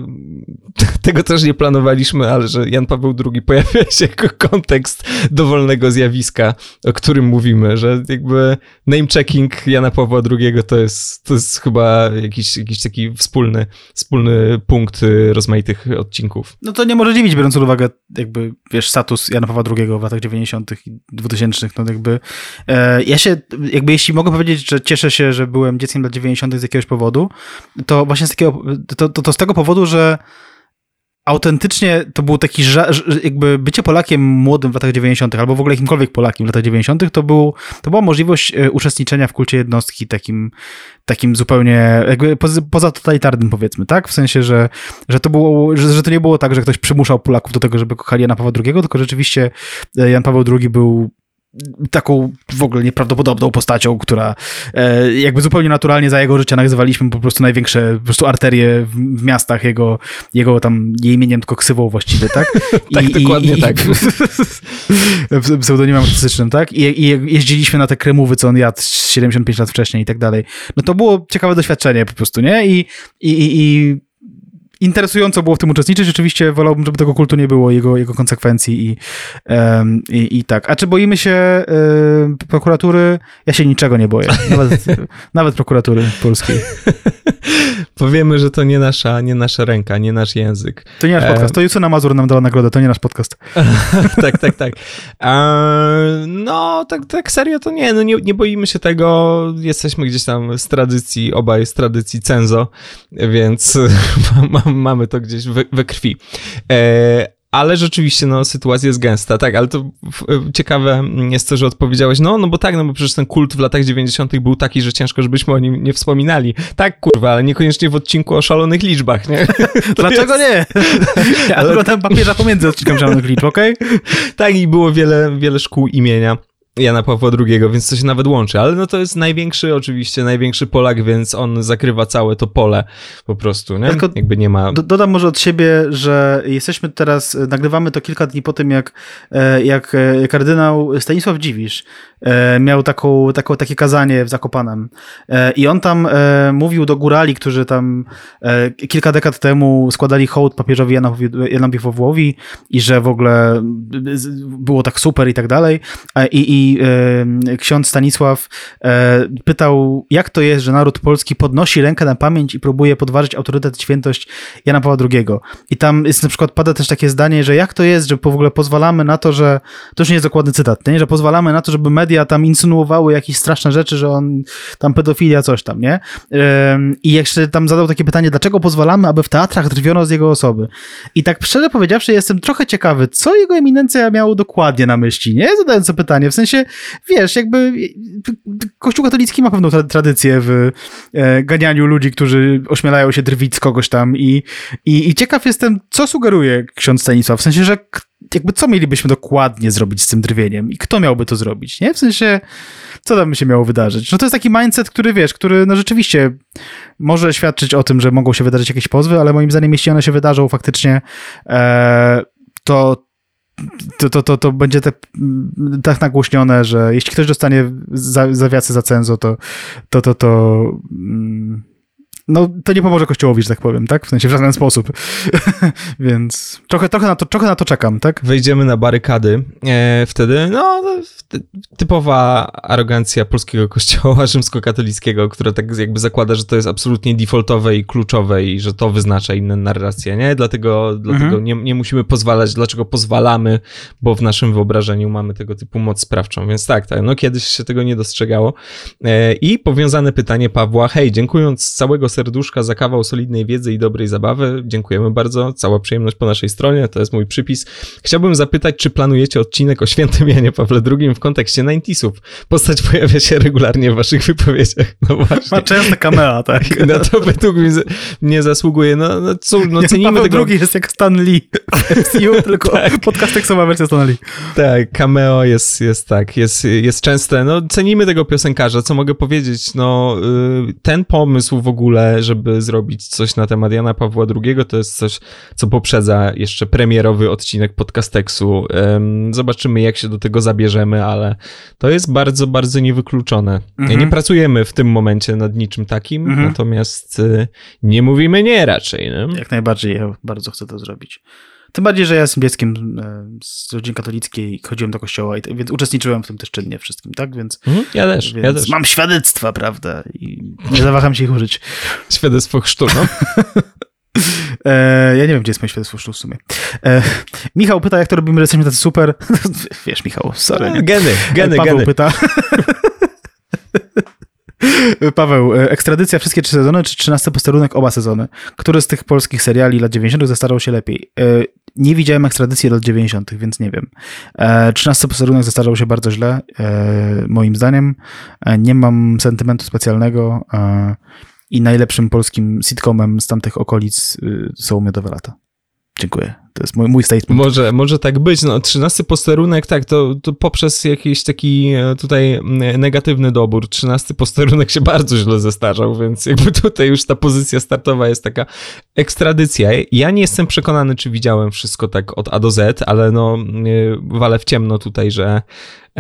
tego też nie planowaliśmy, ale że Jan Paweł II pojawia się jako kontekst dowolnego zjawiska, o którym mówimy, że jakby name-checking Jana Pawła II to jest, to jest chyba jakiś, jakiś taki wspólny, wspólny punkt rozmaitych odcinków. No to nie może dziwić, biorąc pod uwagę jakby, wiesz, status Jana Pawła II w latach 90. i 2000, no jakby e, ja się, jakby jeśli mogę powiedzieć, że cieszę się, że byłem dzieckiem lat 90. z jakiegoś powodu, to właśnie z takiego, to, to, to z tego powodu, że autentycznie to był taki, jakby bycie Polakiem młodym w latach 90., albo w ogóle jakimkolwiek Polakiem w latach 90., to, był, to była możliwość e, uczestniczenia w kulcie jednostki takim, takim zupełnie, jakby poza, poza totalitarnym powiedzmy, tak? W sensie, że, że to było, że, że to nie było tak, że ktoś przymuszał Polaków do tego, żeby kochali Jana Pawła II, tylko rzeczywiście e, Jan Paweł II był taką w ogóle nieprawdopodobną postacią, która e, jakby zupełnie naturalnie za jego życia nazywaliśmy po prostu największe po prostu arterie w, miastach jego, jego tam nie imieniem, tylko ksywą właściwie, tak? tak, I, dokładnie i, tak. pseudonimem artystycznym, tak? I, I jeździliśmy na te kremówy, co on jadł 75 lat wcześniej i tak dalej. No to było ciekawe doświadczenie po prostu, nie? I, i, i interesująco było w tym uczestniczyć. Oczywiście wolałbym, żeby tego kultu nie było, jego, jego konsekwencji i, um, i, i, tak. A czy boimy się um, prokuratury? Ja się niczego nie boję. Nawet, nawet prokuratury polskiej. Powiemy, że to nie nasza, nie nasza ręka, nie nasz język. To nie nasz podcast. To Justyna Mazur nam dała nagrodę, to nie nasz podcast. tak, tak, tak. no, tak, tak serio to nie. No nie, nie boimy się tego. Jesteśmy gdzieś tam z tradycji, obaj z tradycji cenzo, więc mamy to gdzieś we, we krwi. E, ale rzeczywiście, no, sytuacja jest gęsta, tak, ale to ciekawe jest to, że odpowiedziałeś, no, no bo tak, no bo przecież ten kult w latach 90. był taki, że ciężko, żebyśmy o nim nie wspominali. Tak, kurwa, ale niekoniecznie w odcinku o szalonych liczbach, nie? Dlaczego jest... nie? Ja ale... oglądam papieża pomiędzy odcinkiem szalonych liczb, okej? Okay? Tak, i było wiele, wiele szkół imienia. Jana Pawła II, więc to się nawet łączy, ale no to jest największy oczywiście, największy Polak, więc on zakrywa całe to pole po prostu, nie? Tylko Jakby nie ma... Do, dodam może od siebie, że jesteśmy teraz, nagrywamy to kilka dni po tym, jak, e, jak e, kardynał Stanisław Dziwisz e, miał taką, taką, takie kazanie w Zakopanem i on tam mówił do górali, którzy tam kilka dekad temu składali hołd papieżowi Janowi, Janowi i że w ogóle było tak super i tak dalej i, i ksiądz Stanisław e, pytał, jak to jest, że naród polski podnosi rękę na pamięć i próbuje podważyć autorytet, świętość Jana Pawła II. I tam jest na przykład, pada też takie zdanie, że jak to jest, że w ogóle pozwalamy na to, że, to już nie jest dokładny cytat, nie? że pozwalamy na to, żeby media tam insynuowały jakieś straszne rzeczy, że on tam pedofilia, coś tam, nie? I jeszcze tam zadał takie pytanie, dlaczego pozwalamy, aby w teatrach drwiono z jego osoby? I tak szczerze powiedziawszy, jestem trochę ciekawy, co jego eminencja miał dokładnie na myśli, nie? Zadając to pytanie, w sensie wiesz, jakby Kościół katolicki ma pewną tradycję w e, ganianiu ludzi, którzy ośmielają się drwić z kogoś tam i, i, i ciekaw jestem, co sugeruje ksiądz Stanisław, w sensie, że jakby co mielibyśmy dokładnie zrobić z tym drwieniem i kto miałby to zrobić, nie? W sensie, co tam by się miało wydarzyć? No to jest taki mindset, który wiesz, który no rzeczywiście może świadczyć o tym, że mogą się wydarzyć jakieś pozwy, ale moim zdaniem, jeśli one się wydarzą faktycznie, e, to to, to, to, to będzie tak, tak nagłośnione, że jeśli ktoś dostanie za, zawiasy za cenzo, to to, to, to mm, no to nie pomoże Kościołowi, że tak powiem, tak? W sensie w żaden sposób. Więc trochę, trochę, na to, trochę na to czekam, tak? Wejdziemy na barykady. E, wtedy, no, typowa arogancja polskiego kościoła rzymskokatolickiego, która tak jakby zakłada, że to jest absolutnie defaultowe i kluczowe i że to wyznacza inne narracje, nie? Dlatego, dlatego mhm. nie, nie musimy pozwalać, dlaczego pozwalamy, bo w naszym wyobrażeniu mamy tego typu moc sprawczą. Więc tak, tak no kiedyś się tego nie dostrzegało. E, I powiązane pytanie Pawła, hej, dziękując z całego serduszka za kawał solidnej wiedzy i dobrej zabawy. Dziękujemy bardzo. Cała przyjemność po naszej stronie. To jest mój przypis. Chciałbym zapytać, czy planujecie odcinek o świętym Janie Pawle II w kontekście 90 Postać pojawia się regularnie w waszych wypowiedziach. No właśnie. Ma często kamera, tak. No to według mnie nie zasługuje. No, no cóż, no cenimy Paweł tego... drugi jest jak Stan Lee. tylko tak. podcast tekstowa wersja Stan Lee. Tak, cameo jest, jest tak, jest, jest częste. No cenimy tego piosenkarza, co mogę powiedzieć. No y, ten pomysł w ogóle żeby zrobić coś na temat Jana Pawła II, to jest coś, co poprzedza jeszcze premierowy odcinek podcasteksu. Zobaczymy, jak się do tego zabierzemy, ale to jest bardzo, bardzo niewykluczone. Mhm. Nie pracujemy w tym momencie nad niczym takim, mhm. natomiast y, nie mówimy nie raczej. Nie? Jak najbardziej, ja bardzo chcę to zrobić. Tym bardziej, że ja jestem dzieckiem e, z rodziny katolickiej, chodziłem do kościoła, więc uczestniczyłem w tym też czynnie wszystkim, tak? Więc, mhm, ja też, więc ja też. Mam świadectwa, prawda? I nie zawaham się ich użyć. Świadectwo chrztu, no. E, ja nie wiem, gdzie jest moje świadectwo chrztu w sumie. E, Michał pyta, jak to robimy, że jesteśmy tacy super. Wiesz, Michał, sorry. Nie? Geny, geny, Paweł geny. pyta. Paweł, e, ekstradycja wszystkie trzy sezony, czy 13 posterunek oba sezony? Który z tych polskich seriali lat 90. zestarzał się lepiej? E, nie widziałem ekstradycji lat 90., więc nie wiem. 13 e, posterunek zestarzał się bardzo źle, moim zdaniem. Nie mam sentymentu specjalnego i najlepszym polskim sitcomem z tamtych okolic są Miodowe Lata. Dziękuję. To jest mój, mój statement. Może, może tak być. No, trzynasty posterunek, tak, to, to poprzez jakiś taki e, tutaj negatywny dobór. Trzynasty posterunek się bardzo źle zestarzał, więc jakby tutaj już ta pozycja startowa jest taka ekstradycja. Ja nie jestem przekonany, czy widziałem wszystko tak od A do Z, ale no e, walę w ciemno tutaj, że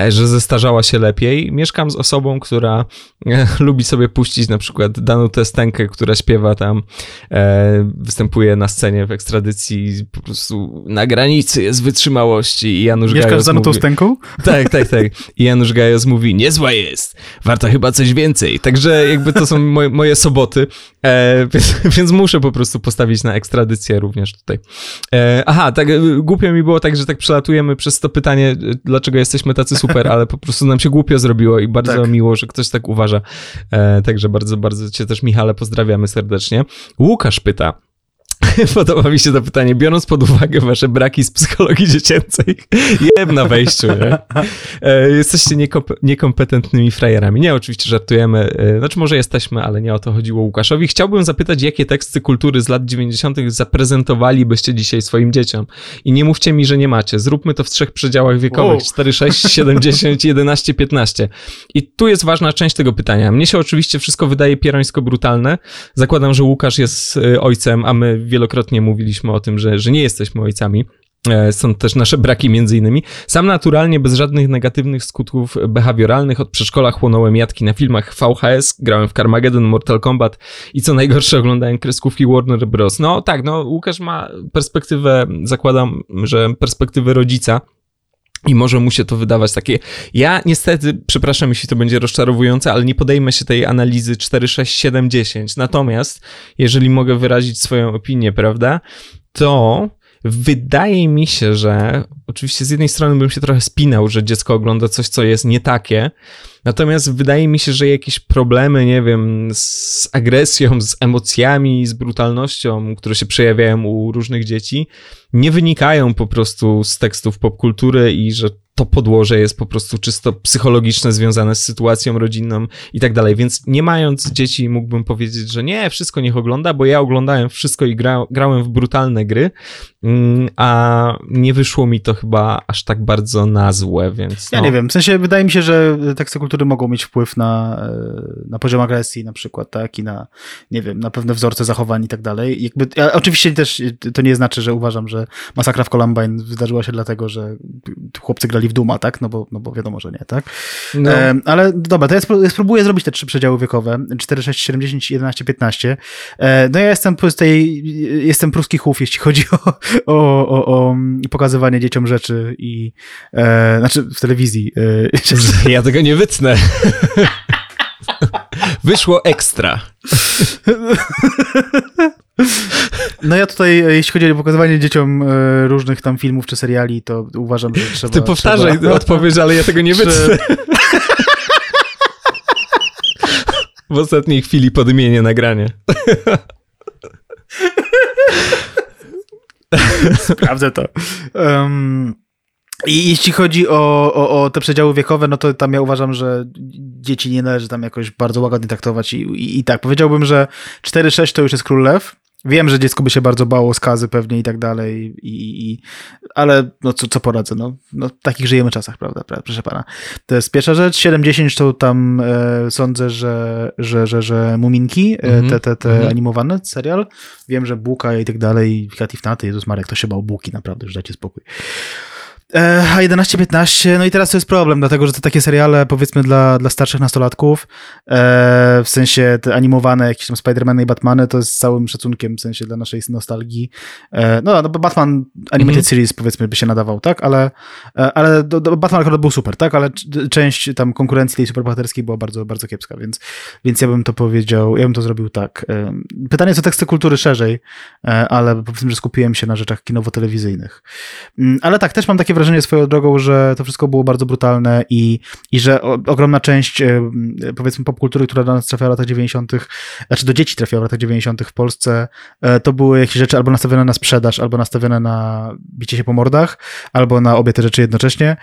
że zestarzała się lepiej. Mieszkam z osobą, która e, lubi sobie puścić na przykład Danutę Stenkę, która śpiewa tam, e, występuje na scenie w ekstradycji, po prostu na granicy jest wytrzymałości i Janusz Mieszkasz Gajos z Danutą mówi, Stenką? Tak, tak, tak. I Janusz Gajos mówi, niezła jest, warto chyba coś więcej. Także jakby to są moje, moje soboty, e, więc, więc, muszę po prostu postawić na ekstradycję również tutaj. E, aha, tak głupio mi było tak, że tak przelatujemy przez to pytanie, dlaczego jesteśmy tacy super, ale po prostu nam się głupio zrobiło i bardzo tak. miło, że ktoś tak uważa. E, także bardzo, bardzo cię też, Michale, pozdrawiamy serdecznie. Łukasz pyta, Podoba mi się to pytanie, biorąc pod uwagę wasze braki z psychologii dziecięcej. Jem na wejściu, nie? E, jesteście niekomp niekompetentnymi frajerami. Nie, oczywiście żartujemy. E, znaczy może jesteśmy, ale nie o to chodziło Łukaszowi. Chciałbym zapytać, jakie teksty kultury z lat 90. zaprezentowalibyście dzisiaj swoim dzieciom? I nie mówcie mi, że nie macie. Zróbmy to w trzech przedziałach wiekowych. 4, 6, 7, 10, 11, 15. I tu jest ważna część tego pytania. Mnie się oczywiście wszystko wydaje pierońsko brutalne. Zakładam, że Łukasz jest e, ojcem, a my wielokrotnie mówiliśmy o tym, że, że nie jesteśmy ojcami. E, są też nasze braki między innymi. Sam naturalnie, bez żadnych negatywnych skutków behawioralnych, od przedszkola chłonąłem jatki na filmach VHS, grałem w Carmageddon, Mortal Kombat i co najgorsze oglądałem kreskówki Warner Bros. No tak, no Łukasz ma perspektywę, zakładam, że perspektywę rodzica, i może mu się to wydawać takie. Ja niestety, przepraszam, jeśli to będzie rozczarowujące, ale nie podejmę się tej analizy 4, 6, 7, 10. Natomiast, jeżeli mogę wyrazić swoją opinię, prawda, to wydaje mi się, że oczywiście z jednej strony bym się trochę spinał, że dziecko ogląda coś, co jest nie takie, natomiast wydaje mi się, że jakieś problemy, nie wiem, z agresją, z emocjami, z brutalnością, które się przejawiają u różnych dzieci, nie wynikają po prostu z tekstów popkultury i że to podłoże jest po prostu czysto psychologiczne, związane z sytuacją rodzinną i tak dalej. Więc nie mając dzieci, mógłbym powiedzieć, że nie, wszystko niech ogląda, bo ja oglądałem wszystko i gra, grałem w brutalne gry, mm, a nie wyszło mi to chyba aż tak bardzo na złe, więc. No. Ja nie wiem, w sensie wydaje mi się, że teksty kultury mogą mieć wpływ na, e, na poziom agresji na przykład, tak, i na, nie wiem, na pewne wzorce zachowań i tak dalej. Jakby, ja, oczywiście też to nie znaczy, że uważam, że masakra w Columbine wydarzyła się dlatego, że chłopcy grali w Duma, tak? No bo, no bo wiadomo, że nie, tak? No. E, ale dobra, to ja, ja spróbuję zrobić te trzy przedziały wiekowe. 4, 6, 7, 10, 11, 15. E, no ja jestem z tej, jestem pruski chów, jeśli chodzi o, o, o, o pokazywanie dzieciom rzeczy i e, znaczy w telewizji. E, ja tego nie wytnę. Wyszło ekstra. No ja tutaj, jeśli chodzi o pokazywanie dzieciom e, różnych tam filmów czy seriali, to uważam, że trzeba... Ty powtarzaj trzeba... odpowiedź, ale ja tego nie wytnę. W ostatniej chwili podmienię nagranie. Sprawdzę to. Um, i jeśli chodzi o, o, o, te przedziały wiekowe, no to tam ja uważam, że dzieci nie należy tam jakoś bardzo łagodnie traktować i, i, i tak. Powiedziałbym, że 4-6 to już jest król lew, Wiem, że dziecko by się bardzo bało skazy pewnie i tak dalej, i, i, ale no co, co poradzę, no, no takich żyjemy czasach, prawda, proszę pana. To jest pierwsza rzecz. 7-10 to tam e, sądzę, że, że, że, że Muminki, mm -hmm. te, te, te mm -hmm. animowane, serial. Wiem, że Buka i tak dalej, Katifnaty, Jezus Marek, to się bał Buki, naprawdę, już dajcie spokój. E, a 11-15, no i teraz to jest problem, dlatego że te takie seriale, powiedzmy, dla, dla starszych nastolatków, e, w sensie te animowane, jakieś tam Spider-Many i Batmany, to jest całym szacunkiem, w sensie dla naszej nostalgii. E, no, no, Batman Animated mm -hmm. Series, powiedzmy, by się nadawał, tak? Ale, e, ale do, do Batman akurat był super, tak? Ale część tam konkurencji tej superbohaterskiej była bardzo, bardzo kiepska, więc, więc ja bym to powiedział, ja bym to zrobił tak. E, pytanie co teksty kultury szerzej, e, ale powiedzmy, że skupiłem się na rzeczach kinowo-telewizyjnych. Mm, ale tak, też mam takie wrażenie swoją drogą, że to wszystko było bardzo brutalne i, i że ogromna część powiedzmy popkultury, która do nas trafiała w latach 90., znaczy do dzieci trafiała w latach 90. w Polsce, to były jakieś rzeczy albo nastawione na sprzedaż, albo nastawione na bicie się po mordach, albo na obie te rzeczy jednocześnie.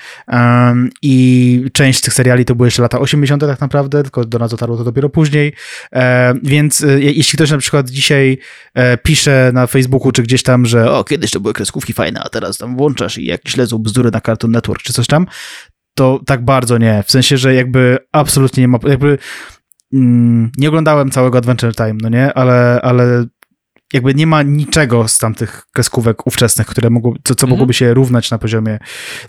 I część z tych seriali to były jeszcze lata 80. tak naprawdę, tylko do nas dotarło to dopiero później. Więc jeśli ktoś na przykład dzisiaj pisze na Facebooku czy gdzieś tam, że o, kiedyś to były kreskówki fajne, a teraz tam włączasz i jakieś lezą bzdury na Cartoon Network czy coś tam, to tak bardzo nie. W sensie, że jakby absolutnie nie ma, jakby mm, nie oglądałem całego Adventure Time, no nie, ale, ale jakby nie ma niczego z tamtych kreskówek ówczesnych, które mogło, co, co mhm. mogłoby się równać na poziomie,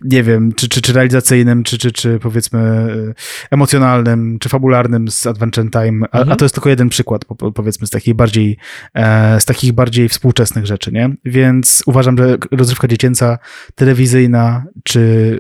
nie wiem, czy, czy, czy realizacyjnym, czy, czy, czy powiedzmy e, emocjonalnym, czy fabularnym z Adventure Time, a, mhm. a to jest tylko jeden przykład, powiedzmy, z takich bardziej, e, z takich bardziej współczesnych rzeczy, nie? Więc uważam, że rozrywka dziecięca, telewizyjna, czy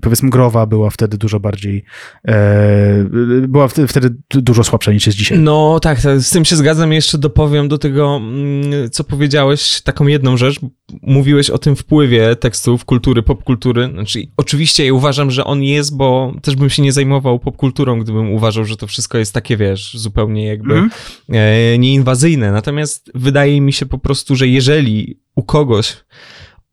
powiedzmy growa była wtedy dużo bardziej e, była wtedy dużo słabsza niż jest dzisiaj. No tak, tak, z tym się zgadzam. Jeszcze dopowiem do tego, mm, co powiedziałeś, taką jedną rzecz. Mówiłeś o tym wpływie tekstów, kultury, popkultury. Znaczy, oczywiście ja uważam, że on jest, bo też bym się nie zajmował popkulturą, gdybym uważał, że to wszystko jest takie, wiesz, zupełnie jakby mm. nieinwazyjne. Natomiast wydaje mi się po prostu, że jeżeli u kogoś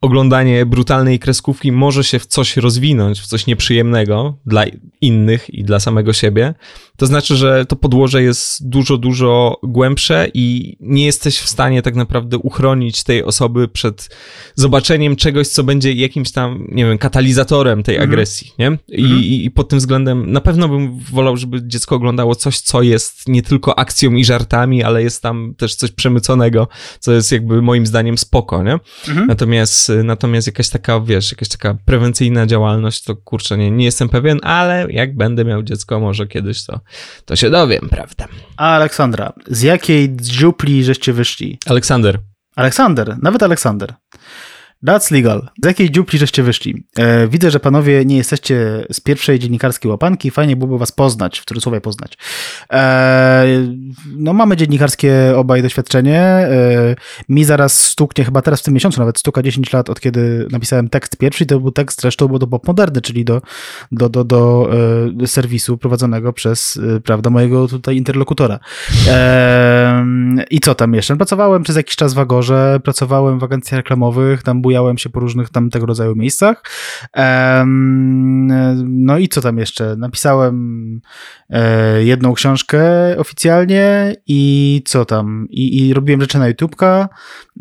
oglądanie brutalnej kreskówki może się w coś rozwinąć, w coś nieprzyjemnego dla innych i dla samego siebie, to znaczy, że to podłoże jest dużo, dużo głębsze i nie jesteś w stanie tak naprawdę uchronić tej osoby przed zobaczeniem czegoś, co będzie jakimś tam, nie wiem, katalizatorem tej mhm. agresji, nie? I, mhm. i, pod tym względem na pewno bym wolał, żeby dziecko oglądało coś, co jest nie tylko akcją i żartami, ale jest tam też coś przemyconego, co jest jakby moim zdaniem spoko, nie? Mhm. Natomiast, natomiast jakaś taka, wiesz, jakaś taka prewencyjna działalność, to kurczę, nie, nie jestem pewien, ale jak będę miał dziecko, może kiedyś to to się dowiem, prawda? A Aleksandra, z jakiej dziupli żeście wyszli? Aleksander. Aleksander, nawet Aleksander. That's legal. Z jakiej dziupli żeście wyszli? E, widzę, że panowie nie jesteście z pierwszej dziennikarskiej łapanki. Fajnie byłoby was poznać, w cudzysłowie poznać. E, no mamy dziennikarskie obaj doświadczenie. E, mi zaraz stuknie, chyba teraz w tym miesiącu nawet stuka 10 lat od kiedy napisałem tekst pierwszy to był tekst zresztą bo do Bob Moderny, czyli do, do, do, do e, serwisu prowadzonego przez, e, prawda, mojego tutaj interlokutora. E, I co tam jeszcze? Pracowałem przez jakiś czas w Agorze, pracowałem w agencjach reklamowych, tam był bujałem się po różnych tam tego rodzaju miejscach. No i co tam jeszcze? Napisałem e, jedną książkę oficjalnie i co tam? I, i robiłem rzeczy na YouTubka.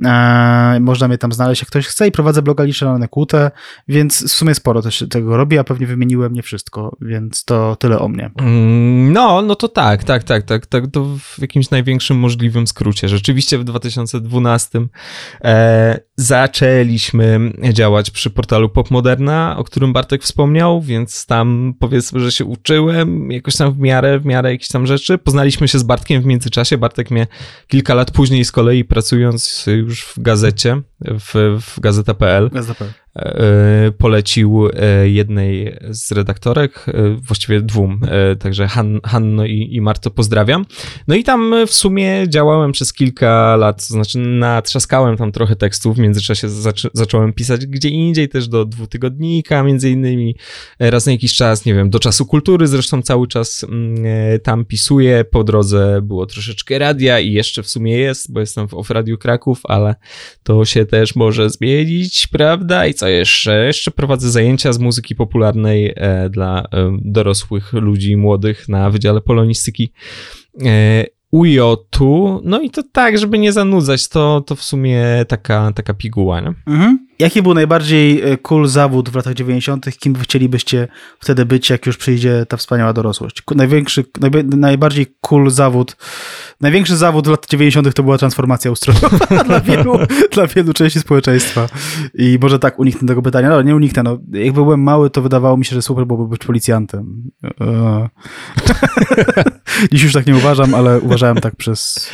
E, można mnie tam znaleźć, jak ktoś chce i prowadzę bloga Liczę na więc w sumie sporo też tego robię, a pewnie wymieniłem nie wszystko, więc to tyle o mnie. Mm, no, no to tak, tak, tak, tak, tak, to w jakimś największym możliwym skrócie. Rzeczywiście w 2012 e, zaczęliśmy działać przy portalu Popmoderna, o którym Bartek wspomniał, więc tam powiedzmy, że się uczyłem jakoś tam w miarę, w miarę jakichś tam rzeczy. Poznaliśmy się z Bartkiem w międzyczasie. Bartek mnie kilka lat później z kolei pracując już w gazecie, w, w gazeta.pl. Gazeta.pl E, polecił e, jednej z redaktorek, e, właściwie dwóm, także Han, Hanno i, i Marto pozdrawiam. No i tam w sumie działałem przez kilka lat, to znaczy natrzaskałem tam trochę tekstów, w międzyczasie zaczą, zacząłem pisać gdzie indziej, też do dwutygodnika między innymi, raz na jakiś czas, nie wiem, do Czasu Kultury zresztą cały czas mm, tam pisuję, po drodze było troszeczkę radia i jeszcze w sumie jest, bo jestem w Off Radio Kraków, ale to się też może zmienić, prawda? I co jeszcze? Jeszcze prowadzę zajęcia z muzyki popularnej e, dla e, dorosłych ludzi młodych na Wydziale Polonistyki e, UJ-u. No i to tak, żeby nie zanudzać, to, to w sumie taka, taka piguła, nie? Mhm. Jaki był najbardziej e, cool zawód w latach 90., kim chcielibyście wtedy być, jak już przyjdzie ta wspaniała dorosłość? Największy, najbardziej cool zawód, największy zawód latach 90. to była transformacja ustrojowa dla, wielu, dla wielu części społeczeństwa. I może tak uniknę tego pytania, no nie uniknę. No, jak byłem mały, to wydawało mi się, że super byłoby być policjantem. E, Dziś już tak nie uważam, ale uważałem tak przez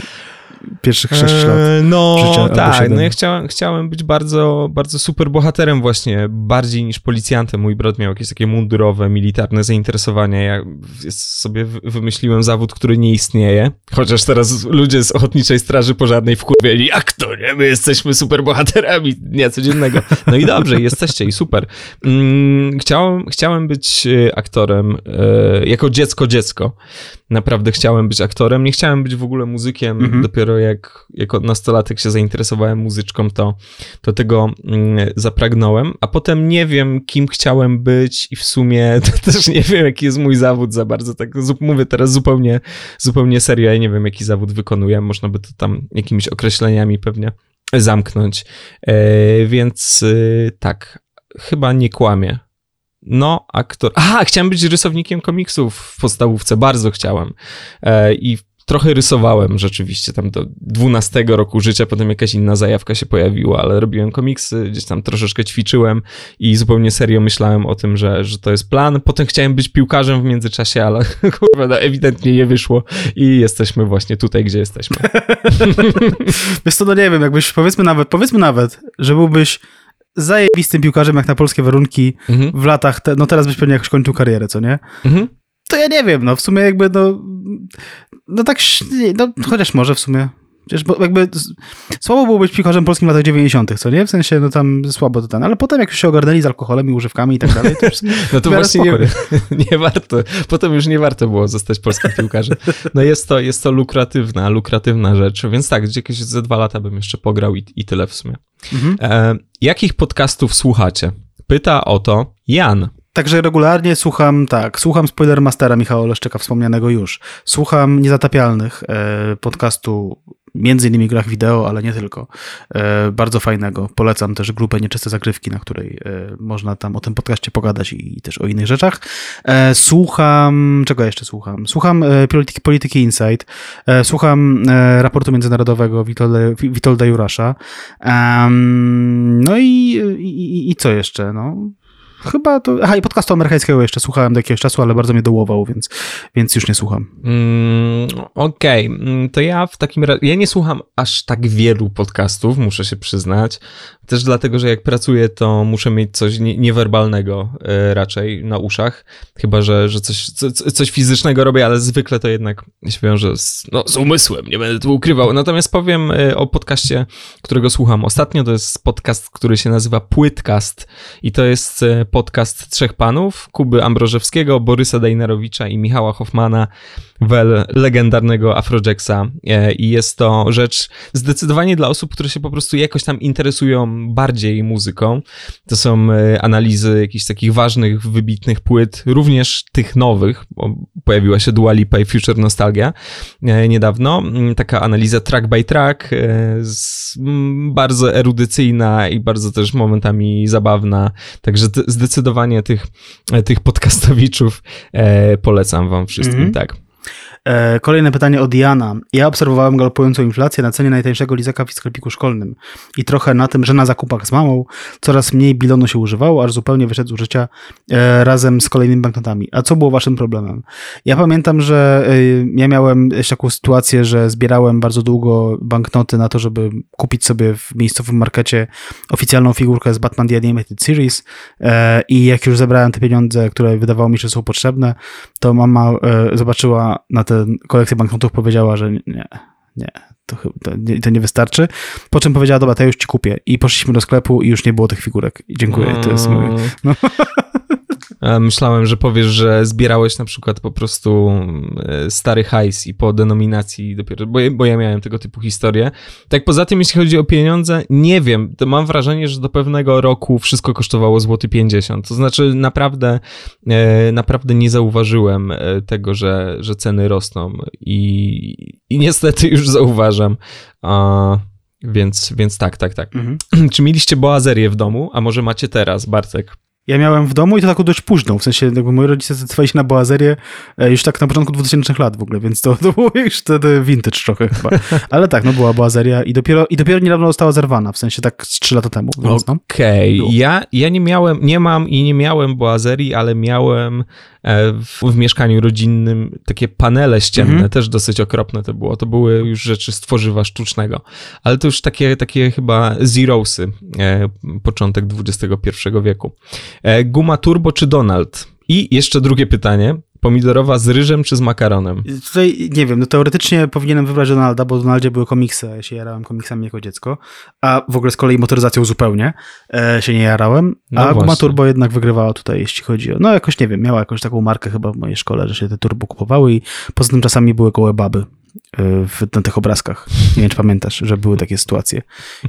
pierwszych 6 lat. Eee, no życia, tak, no ja chciałem, chciałem być bardzo, bardzo super bohaterem właśnie, bardziej niż policjantem. Mój brat miał jakieś takie mundurowe, militarne zainteresowania. Ja sobie wymyśliłem zawód, który nie istnieje, chociaż teraz ludzie z Ochotniczej Straży Pożarnej wkurwieli, jak to nie, my jesteśmy super bohaterami dnia codziennego. No i dobrze, jesteście i super. Mm, chciałem, chciałem być e, aktorem e, jako dziecko, dziecko. Naprawdę chciałem być aktorem, nie chciałem być w ogóle muzykiem. Mhm. Dopiero jak jako nastolatek się zainteresowałem muzyczką, to, to tego mm, zapragnąłem. A potem nie wiem, kim chciałem być i w sumie też nie wiem, jaki jest mój zawód za bardzo. Tak mówię teraz zupełnie, zupełnie serio. Ja nie wiem, jaki zawód wykonuję. Można by to tam jakimiś określeniami pewnie zamknąć. E, więc e, tak, chyba nie kłamie. No, aktor. Aha, chciałem być rysownikiem komiksów w podstawówce, bardzo chciałem. E, I trochę rysowałem rzeczywiście tam do 12 roku życia, potem jakaś inna zajawka się pojawiła, ale robiłem komiksy, gdzieś tam troszeczkę ćwiczyłem i zupełnie serio myślałem o tym, że, że to jest plan. Potem chciałem być piłkarzem w międzyczasie, ale kurwa, no, ewidentnie nie wyszło i jesteśmy właśnie tutaj, gdzie jesteśmy. Wiesz co, no nie wiem, jakbyś powiedzmy nawet, powiedzmy nawet, że byłbyś zajebistym piłkarzem jak na polskie warunki mhm. w latach, te, no teraz byś pewnie jakoś kończył karierę, co nie? Mhm. To ja nie wiem, no w sumie jakby no, no tak, no chociaż może w sumie. Przecież jakby słabo było być piłkarzem polskim w latach 90., co nie? W sensie, no tam słabo to ten, ale potem jak już się ogarnęli z alkoholem i używkami i tak dalej, to już No to właśnie nie, nie, warto, potem już nie warto było zostać polskim piłkarzem. No jest to, jest to lukratywna, lukratywna rzecz, więc tak, jakieś ze dwa lata bym jeszcze pograł i, i tyle w sumie. Mhm. E, jakich podcastów słuchacie? Pyta o to Jan. Także regularnie słucham, tak, słucham Spoilermastera Michała Leszczyka wspomnianego już. Słucham Niezatapialnych, e, podcastu między innymi grach wideo, ale nie tylko. E, bardzo fajnego. Polecam też grupę Nieczyste Zagrywki, na której e, można tam o tym podcaście pogadać i, i też o innych rzeczach. E, słucham, czego jeszcze słucham? Słucham e, Polityki, Polityki Insight, e, słucham raportu międzynarodowego Witolda, Witolda Jurasza. no i, i, i co jeszcze? No, Chyba to. Aha, i podcastu amerykańskiego jeszcze słuchałem do jakiegoś czasu, ale bardzo mnie dołował, więc, więc już nie słucham. Mm, Okej, okay. Mm, to ja w takim razie. Ja nie słucham aż tak wielu podcastów, muszę się przyznać. Też dlatego, że jak pracuję, to muszę mieć coś nie, niewerbalnego e, raczej na uszach. Chyba, że, że coś, co, coś fizycznego robię, ale zwykle to jednak się wiąże z, no, z umysłem, nie będę tu ukrywał. Natomiast powiem e, o podcaście, którego słucham ostatnio. To jest podcast, który się nazywa Płytcast i to jest e, podcast trzech panów, Kuby Ambrożewskiego, Borysa Dejnerowicza i Michała Hoffmana, wel legendarnego Afrojacksa i jest to rzecz zdecydowanie dla osób, które się po prostu jakoś tam interesują bardziej muzyką. To są e, analizy jakichś takich ważnych, wybitnych płyt, również tych nowych, bo pojawiła się Dua Lipa i Future Nostalgia e, niedawno. Mm, taka analiza track by track, e, bardzo erudycyjna i bardzo też momentami zabawna. Także zdecydowanie tych, tych podcastowiczów polecam wam wszystkim, mm -hmm. tak. E, kolejne pytanie od Jana. Ja obserwowałem galopującą inflację na cenie najtańszego lizaka w sklepiku szkolnym i trochę na tym, że na zakupach z mamą coraz mniej bilonu się używało, aż zupełnie wyszedł z użycia e, razem z kolejnymi banknotami. A co było waszym problemem? Ja pamiętam, że e, ja miałem taką sytuację, że zbierałem bardzo długo banknoty na to, żeby kupić sobie w miejscowym markecie oficjalną figurkę z Batman The Animated Series i jak już zebrałem te pieniądze, które wydawało mi się, że są potrzebne, to mama zobaczyła na kolekcję banknotów powiedziała, że nie, nie, to, to, nie, to nie wystarczy. Po czym powiedziała, dobra, to ja już ci kupię. I poszliśmy do sklepu i już nie było tych figurek. I dziękuję, to jest mój... No. Myślałem, że powiesz, że zbierałeś na przykład po prostu e, stary hajs i po denominacji dopiero, bo, ja miałem tego typu historię. Tak poza tym, jeśli chodzi o pieniądze, nie wiem, to mam wrażenie, że do pewnego roku wszystko kosztowało złoty 50. To znaczy naprawdę, e, naprawdę nie zauważyłem e, tego, że, że ceny rosną i, i niestety już zauważam. Więc, więc tak, tak, tak. Mhm. Czy mieliście boazerię w domu, a może macie teraz, Bartek? Ja miałem w domu i to tak dość późno, w sensie jakby moi rodzice zdecydowali się na boazerię e, już tak na początku 2000 lat w ogóle, więc to, to było już wtedy vintage trochę chyba. Ale tak, no była boazeria i dopiero, i dopiero niedawno została zerwana, w sensie tak z 3 lata temu. No. Okej, okay. ja, ja nie miałem, nie mam i nie miałem boazerii, ale miałem w, w mieszkaniu rodzinnym takie panele ścienne, mhm. też dosyć okropne to było. To były już rzeczy z tworzywa sztucznego, ale to już takie, takie chyba zerosy, e, początek XXI wieku. E, guma turbo czy Donald? I jeszcze drugie pytanie. Pomidorowa z ryżem czy z makaronem? Tutaj nie wiem, no teoretycznie powinienem wybrać Donalda, bo Donaldzie były komiksy, ja się jarałem komiksami jako dziecko, a w ogóle z kolei motoryzacją zupełnie e, się nie jarałem, no a Guma Turbo jednak wygrywała tutaj, jeśli chodzi o, no jakoś nie wiem, miała jakąś taką markę chyba w mojej szkole, że się te turbo kupowały i poza tym czasami były koło baby w, na tych obrazkach. Nie wiem, czy pamiętasz, że były takie sytuacje.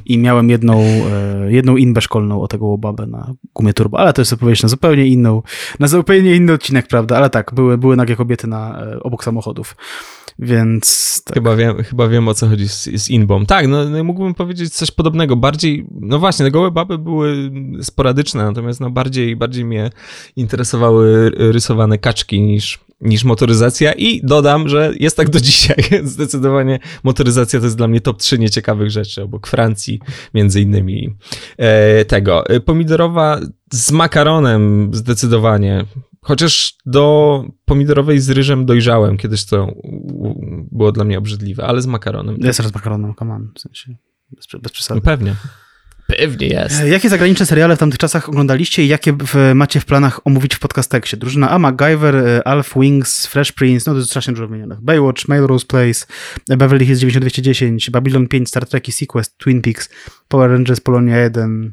I miałem jedną, e, jedną inbę szkolną o tego łobabę na gumie turbo, ale to jest opowieść na zupełnie inną, na zupełnie inny odcinek, prawda? Ale tak, były, były nagie kobiety na, e, obok samochodów. Więc. Tak. Chyba, wiem, chyba wiem o co chodzi z, z inbą. Tak, no, no mógłbym powiedzieć coś podobnego. Bardziej, no właśnie, gołe baby były sporadyczne, natomiast no bardziej, bardziej mnie interesowały rysowane kaczki niż, niż motoryzacja i dodam, że jest tak do dzisiaj. Zdecydowanie motoryzacja to jest dla mnie top 3 nieciekawych rzeczy, obok Francji między innymi e, tego. E, pomidorowa z makaronem zdecydowanie. Chociaż do pomidorowej z ryżem dojrzałem, kiedyś to było dla mnie obrzydliwe, ale z makaronem. Jest raz z makaronem, come on, w sensie bez, bez przesady. No pewnie. Pewnie jest. E, jakie zagraniczne seriale w tamtych czasach oglądaliście i jakie w, macie w planach omówić w podcasteksie? Drużyna A, MacGyver, e, Alf Wings, Fresh Prince, no to jest strasznie dużo wymienionych. Baywatch, Melrose Place, Beverly Hills 9210, Babylon 5, Star Trek i Sequest, Twin Peaks, Power Rangers, Polonia 1,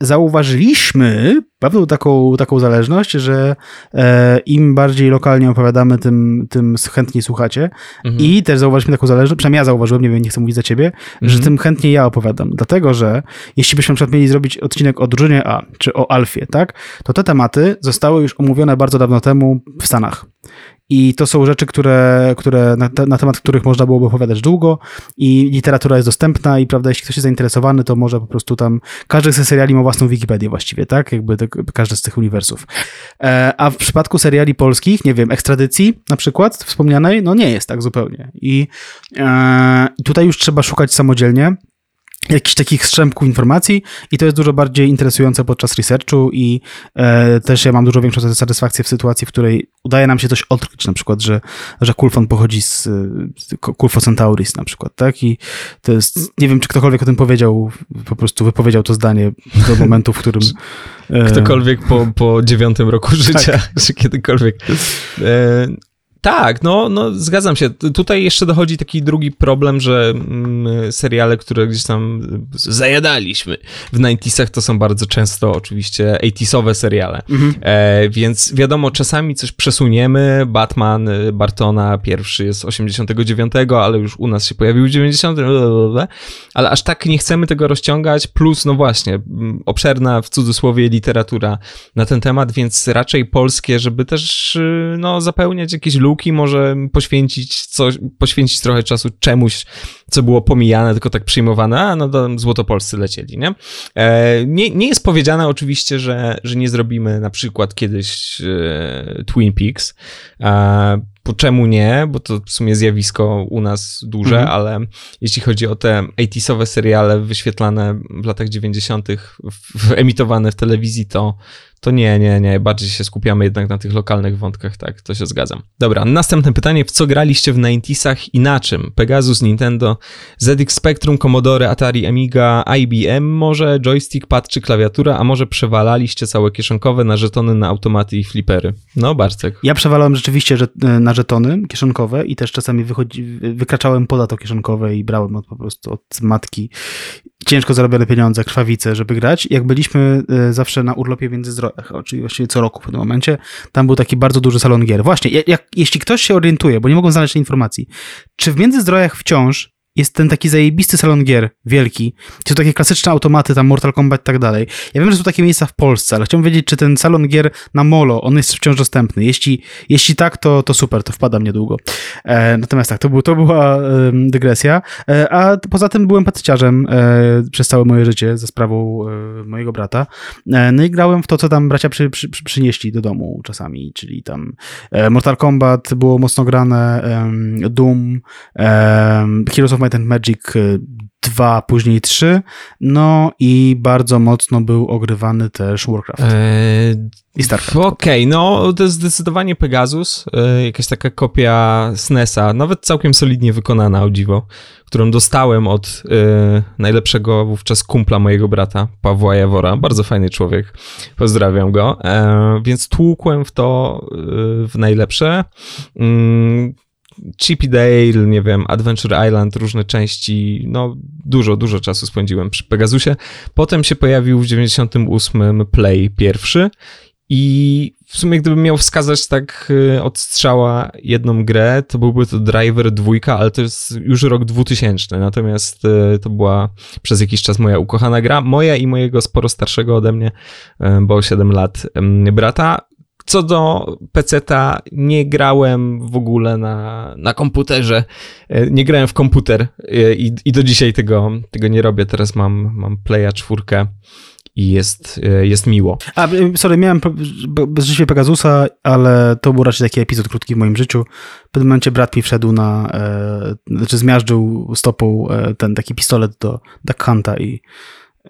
zauważyliśmy pewną taką, taką zależność, że e, im bardziej lokalnie opowiadamy, tym, tym chętniej słuchacie. Mhm. I też zauważyliśmy taką zależność, przynajmniej ja zauważyłem, nie wiem, nie chcę mówić za ciebie, mhm. że tym chętniej ja opowiadam. Dlatego, że jeśli byśmy na przykład mieli zrobić odcinek o drużynie A, czy o Alfie, tak, to te tematy zostały już omówione bardzo dawno temu w Stanach. I to są rzeczy, które, które na, na, temat których można byłoby opowiadać długo i literatura jest dostępna i prawda, jeśli ktoś jest zainteresowany, to może po prostu tam, każdy z seriali ma własną Wikipedię właściwie, tak? Jakby te, każdy z tych uniwersów. E, a w przypadku seriali polskich, nie wiem, ekstradycji na przykład wspomnianej, no nie jest tak zupełnie. I e, tutaj już trzeba szukać samodzielnie jakichś takich strzępków informacji i to jest dużo bardziej interesujące podczas researchu i e, też ja mam dużo większą satysfakcję w sytuacji, w której udaje nam się coś odkryć, na przykład, że, że Kulfon pochodzi z, z Kulfo Centauris na przykład, tak? I to jest, nie wiem, czy ktokolwiek o tym powiedział, po prostu wypowiedział to zdanie do momentu, w którym... E, ktokolwiek po, po dziewiątym roku życia, tak. czy kiedykolwiek. E, tak, no, no zgadzam się. Tutaj jeszcze dochodzi taki drugi problem, że mm, seriale, które gdzieś tam zajadaliśmy w 90sach, to są bardzo często oczywiście 80sowe seriale. Mhm. E, więc wiadomo, czasami coś przesuniemy. Batman y, Bartona pierwszy jest 89, ale już u nas się pojawił w 90, ale aż tak nie chcemy tego rozciągać. Plus, no właśnie, mm, obszerna w cudzysłowie literatura na ten temat, więc raczej polskie, żeby też y, no, zapełniać jakieś luki luki może poświęcić coś, poświęcić trochę czasu czemuś, co było pomijane, tylko tak przyjmowane, a no to złotopolscy lecieli, nie? E, nie, nie jest powiedziane oczywiście, że, że nie zrobimy na przykład kiedyś e, Twin Peaks, po czemu nie, bo to w sumie zjawisko u nas duże, mhm. ale jeśli chodzi o te 80sowe seriale wyświetlane w latach 90., w, emitowane w telewizji, to, to nie, nie, nie. Bardziej się skupiamy jednak na tych lokalnych wątkach, tak, to się zgadzam. Dobra, następne pytanie. W co graliście w 90sach i na czym? Pegasus, Nintendo, ZX Spectrum, Commodore, Atari, Amiga, IBM, może joystick, pad czy klawiatura, a może przewalaliście całe kieszonkowe na żetony, na automaty i flipery? No, Bartek. Ja przewalałem rzeczywiście że, e, na żetony kieszonkowe i też czasami wychodzi, wykraczałem poza to kieszonkowe i brałem od, po prostu od matki ciężko zarobione pieniądze, krwawice, żeby grać. Jak byliśmy e, zawsze na urlopie w Międzyzdrojach, czyli właściwie co roku w tym momencie, tam był taki bardzo duży salon gier. Właśnie, jak, jeśli ktoś się orientuje, bo nie mogą znaleźć tej informacji, czy w Międzyzdrojach wciąż jest ten taki zajebisty salon gier, wielki. Są takie klasyczne automaty, tam Mortal Kombat i tak dalej. Ja wiem, że są takie miejsca w Polsce, ale chciałbym wiedzieć, czy ten salon gier na Molo, on jest wciąż dostępny. Jeśli, jeśli tak, to, to super, to wpadam niedługo. E, natomiast tak, to, był, to była e, dygresja. E, a poza tym byłem patyciarzem e, przez całe moje życie za sprawą e, mojego brata. E, no i grałem w to, co tam bracia przy, przy, przy, przynieśli do domu czasami, czyli tam Mortal Kombat było mocno grane, Doom, Heroes of Might and Magic 2, y, później 3, no i bardzo mocno był ogrywany też Warcraft. Eee, I StarCraft. Okej, okay, no to jest zdecydowanie Pegasus, e, jakaś taka kopia SNESa, nawet całkiem solidnie wykonana, o dziwo, którą dostałem od e, najlepszego wówczas kumpla mojego brata, Pawła Jawora, bardzo fajny człowiek, pozdrawiam go, e, więc tłukłem w to w najlepsze. Mm, Chippy Dale, nie wiem, Adventure Island, różne części, no dużo, dużo czasu spędziłem przy Pegasusie. Potem się pojawił w 98 Play pierwszy i w sumie gdybym miał wskazać tak y, od strzała jedną grę, to byłby to Driver 2, ale to jest już rok 2000, natomiast y, to była przez jakiś czas moja ukochana gra, moja i mojego sporo starszego ode mnie, y, bo 7 lat brata. Co do PC-ta, nie grałem w ogóle na, na komputerze. E, nie grałem w komputer e, i, i do dzisiaj tego, tego nie robię. Teraz mam, mam Playa 4 i jest, e, jest miło. A, sorry, miałem życie Pegasusa, ale to był raczej taki epizod krótki w moim życiu. W pewnym momencie brat mi wszedł na, e, znaczy zmiażdżył stopą e, ten taki pistolet do Duck Hunta i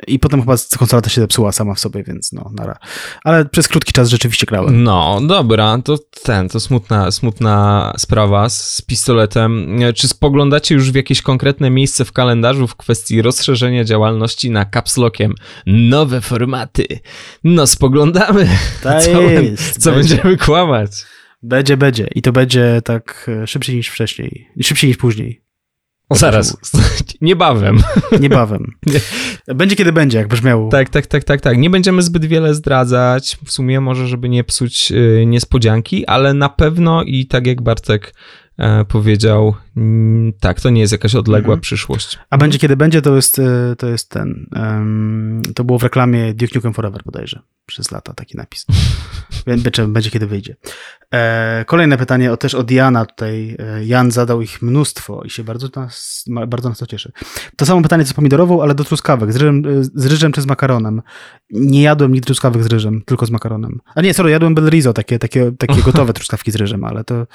i potem chyba konsola też się zepsuła sama w sobie, więc no, nara. Ale przez krótki czas rzeczywiście grałem. No, dobra, to ten, to smutna, smutna sprawa z pistoletem. Czy spoglądacie już w jakieś konkretne miejsce w kalendarzu w kwestii rozszerzenia działalności na capslockiem? Nowe formaty. No, spoglądamy. Ta co, jest, co będziemy kłamać? Będzie, będzie. I to będzie tak e, szybciej niż wcześniej. Szybciej niż później. Zaraz. Niebawem. Niebawem. Będzie kiedy będzie, jak brzmiało. Tak, tak, tak, tak, tak. Nie będziemy zbyt wiele zdradzać, w sumie może, żeby nie psuć y, niespodzianki, ale na pewno i tak jak Bartek e, powiedział, mm, tak, to nie jest jakaś odległa mhm. przyszłość. A będzie kiedy będzie, to jest, e, to jest ten, um, to było w reklamie Duke Nukem Forever bodajże, przez lata taki napis. Będzie, będzie kiedy wyjdzie. E, kolejne pytanie o, też od Jana tutaj. E, Jan zadał ich mnóstwo i się bardzo nas, bardzo nas to cieszy. To samo pytanie co pomidorową, ale do truskawek. Z ryżem, e, z ryżem czy z makaronem? Nie jadłem nigdy truskawek z ryżem, tylko z makaronem. A nie, sorry, jadłem bel rizo, takie, takie, takie gotowe truskawki z ryżem, ale to,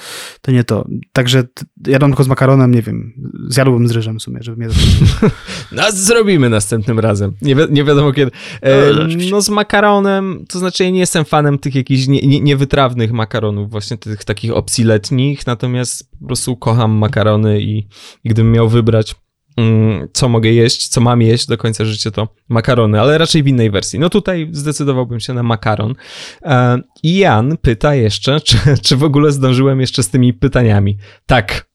to nie to. Także jadłem tylko z makaronem, nie wiem, zjadłbym z ryżem w sumie, żeby mnie No, zrobimy następnym razem. Nie, wi nie wiadomo kiedy. E, no, no, z makaronem, to znaczy ja nie jestem fanem tych jakichś nie, nie, niewytrawnych makaronów właśnie tych takich opcji letnich, natomiast po prostu kocham makarony i, i gdybym miał wybrać mm, co mogę jeść, co mam jeść do końca życia, to makarony, ale raczej w innej wersji. No tutaj zdecydowałbym się na makaron. E, I Jan pyta jeszcze, czy, czy w ogóle zdążyłem jeszcze z tymi pytaniami. Tak,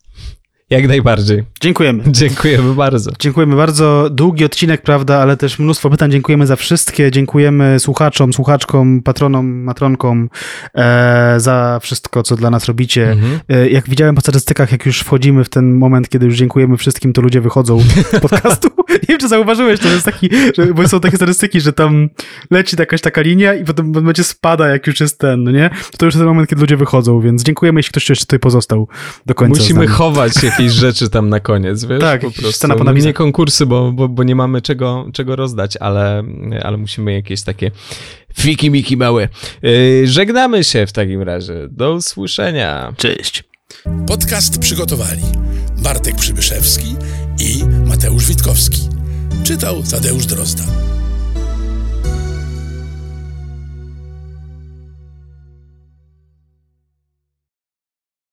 jak najbardziej. Dziękujemy. Dziękujemy bardzo. Dziękujemy bardzo. Długi odcinek, prawda, ale też mnóstwo pytań. Dziękujemy za wszystkie. Dziękujemy słuchaczom, słuchaczkom, patronom, matronkom e, za wszystko, co dla nas robicie. Mhm. E, jak widziałem po statystykach, jak już wchodzimy w ten moment, kiedy już dziękujemy wszystkim, to ludzie wychodzą z podcastu. Nie wiem, czy zauważyłeś, to jest taki, że, bo są takie statystyki, że tam leci jakaś taka linia i potem będzie spada, jak już jest ten, no nie? To już jest ten moment, kiedy ludzie wychodzą, więc dziękujemy, jeśli ktoś jeszcze tutaj pozostał do końca. Musimy chować jakieś jakieś rzeczy tam na koniec, wiesz? Tak, po prostu. scena po Nie konkursy, bo, bo, bo nie mamy czego, czego rozdać, ale, ale musimy jakieś takie fiki miki małe. Yy, żegnamy się w takim razie. Do usłyszenia. Cześć. Podcast przygotowali Bartek Przybyszewski i Mateusz Witkowski. Czytał Tadeusz Drozda.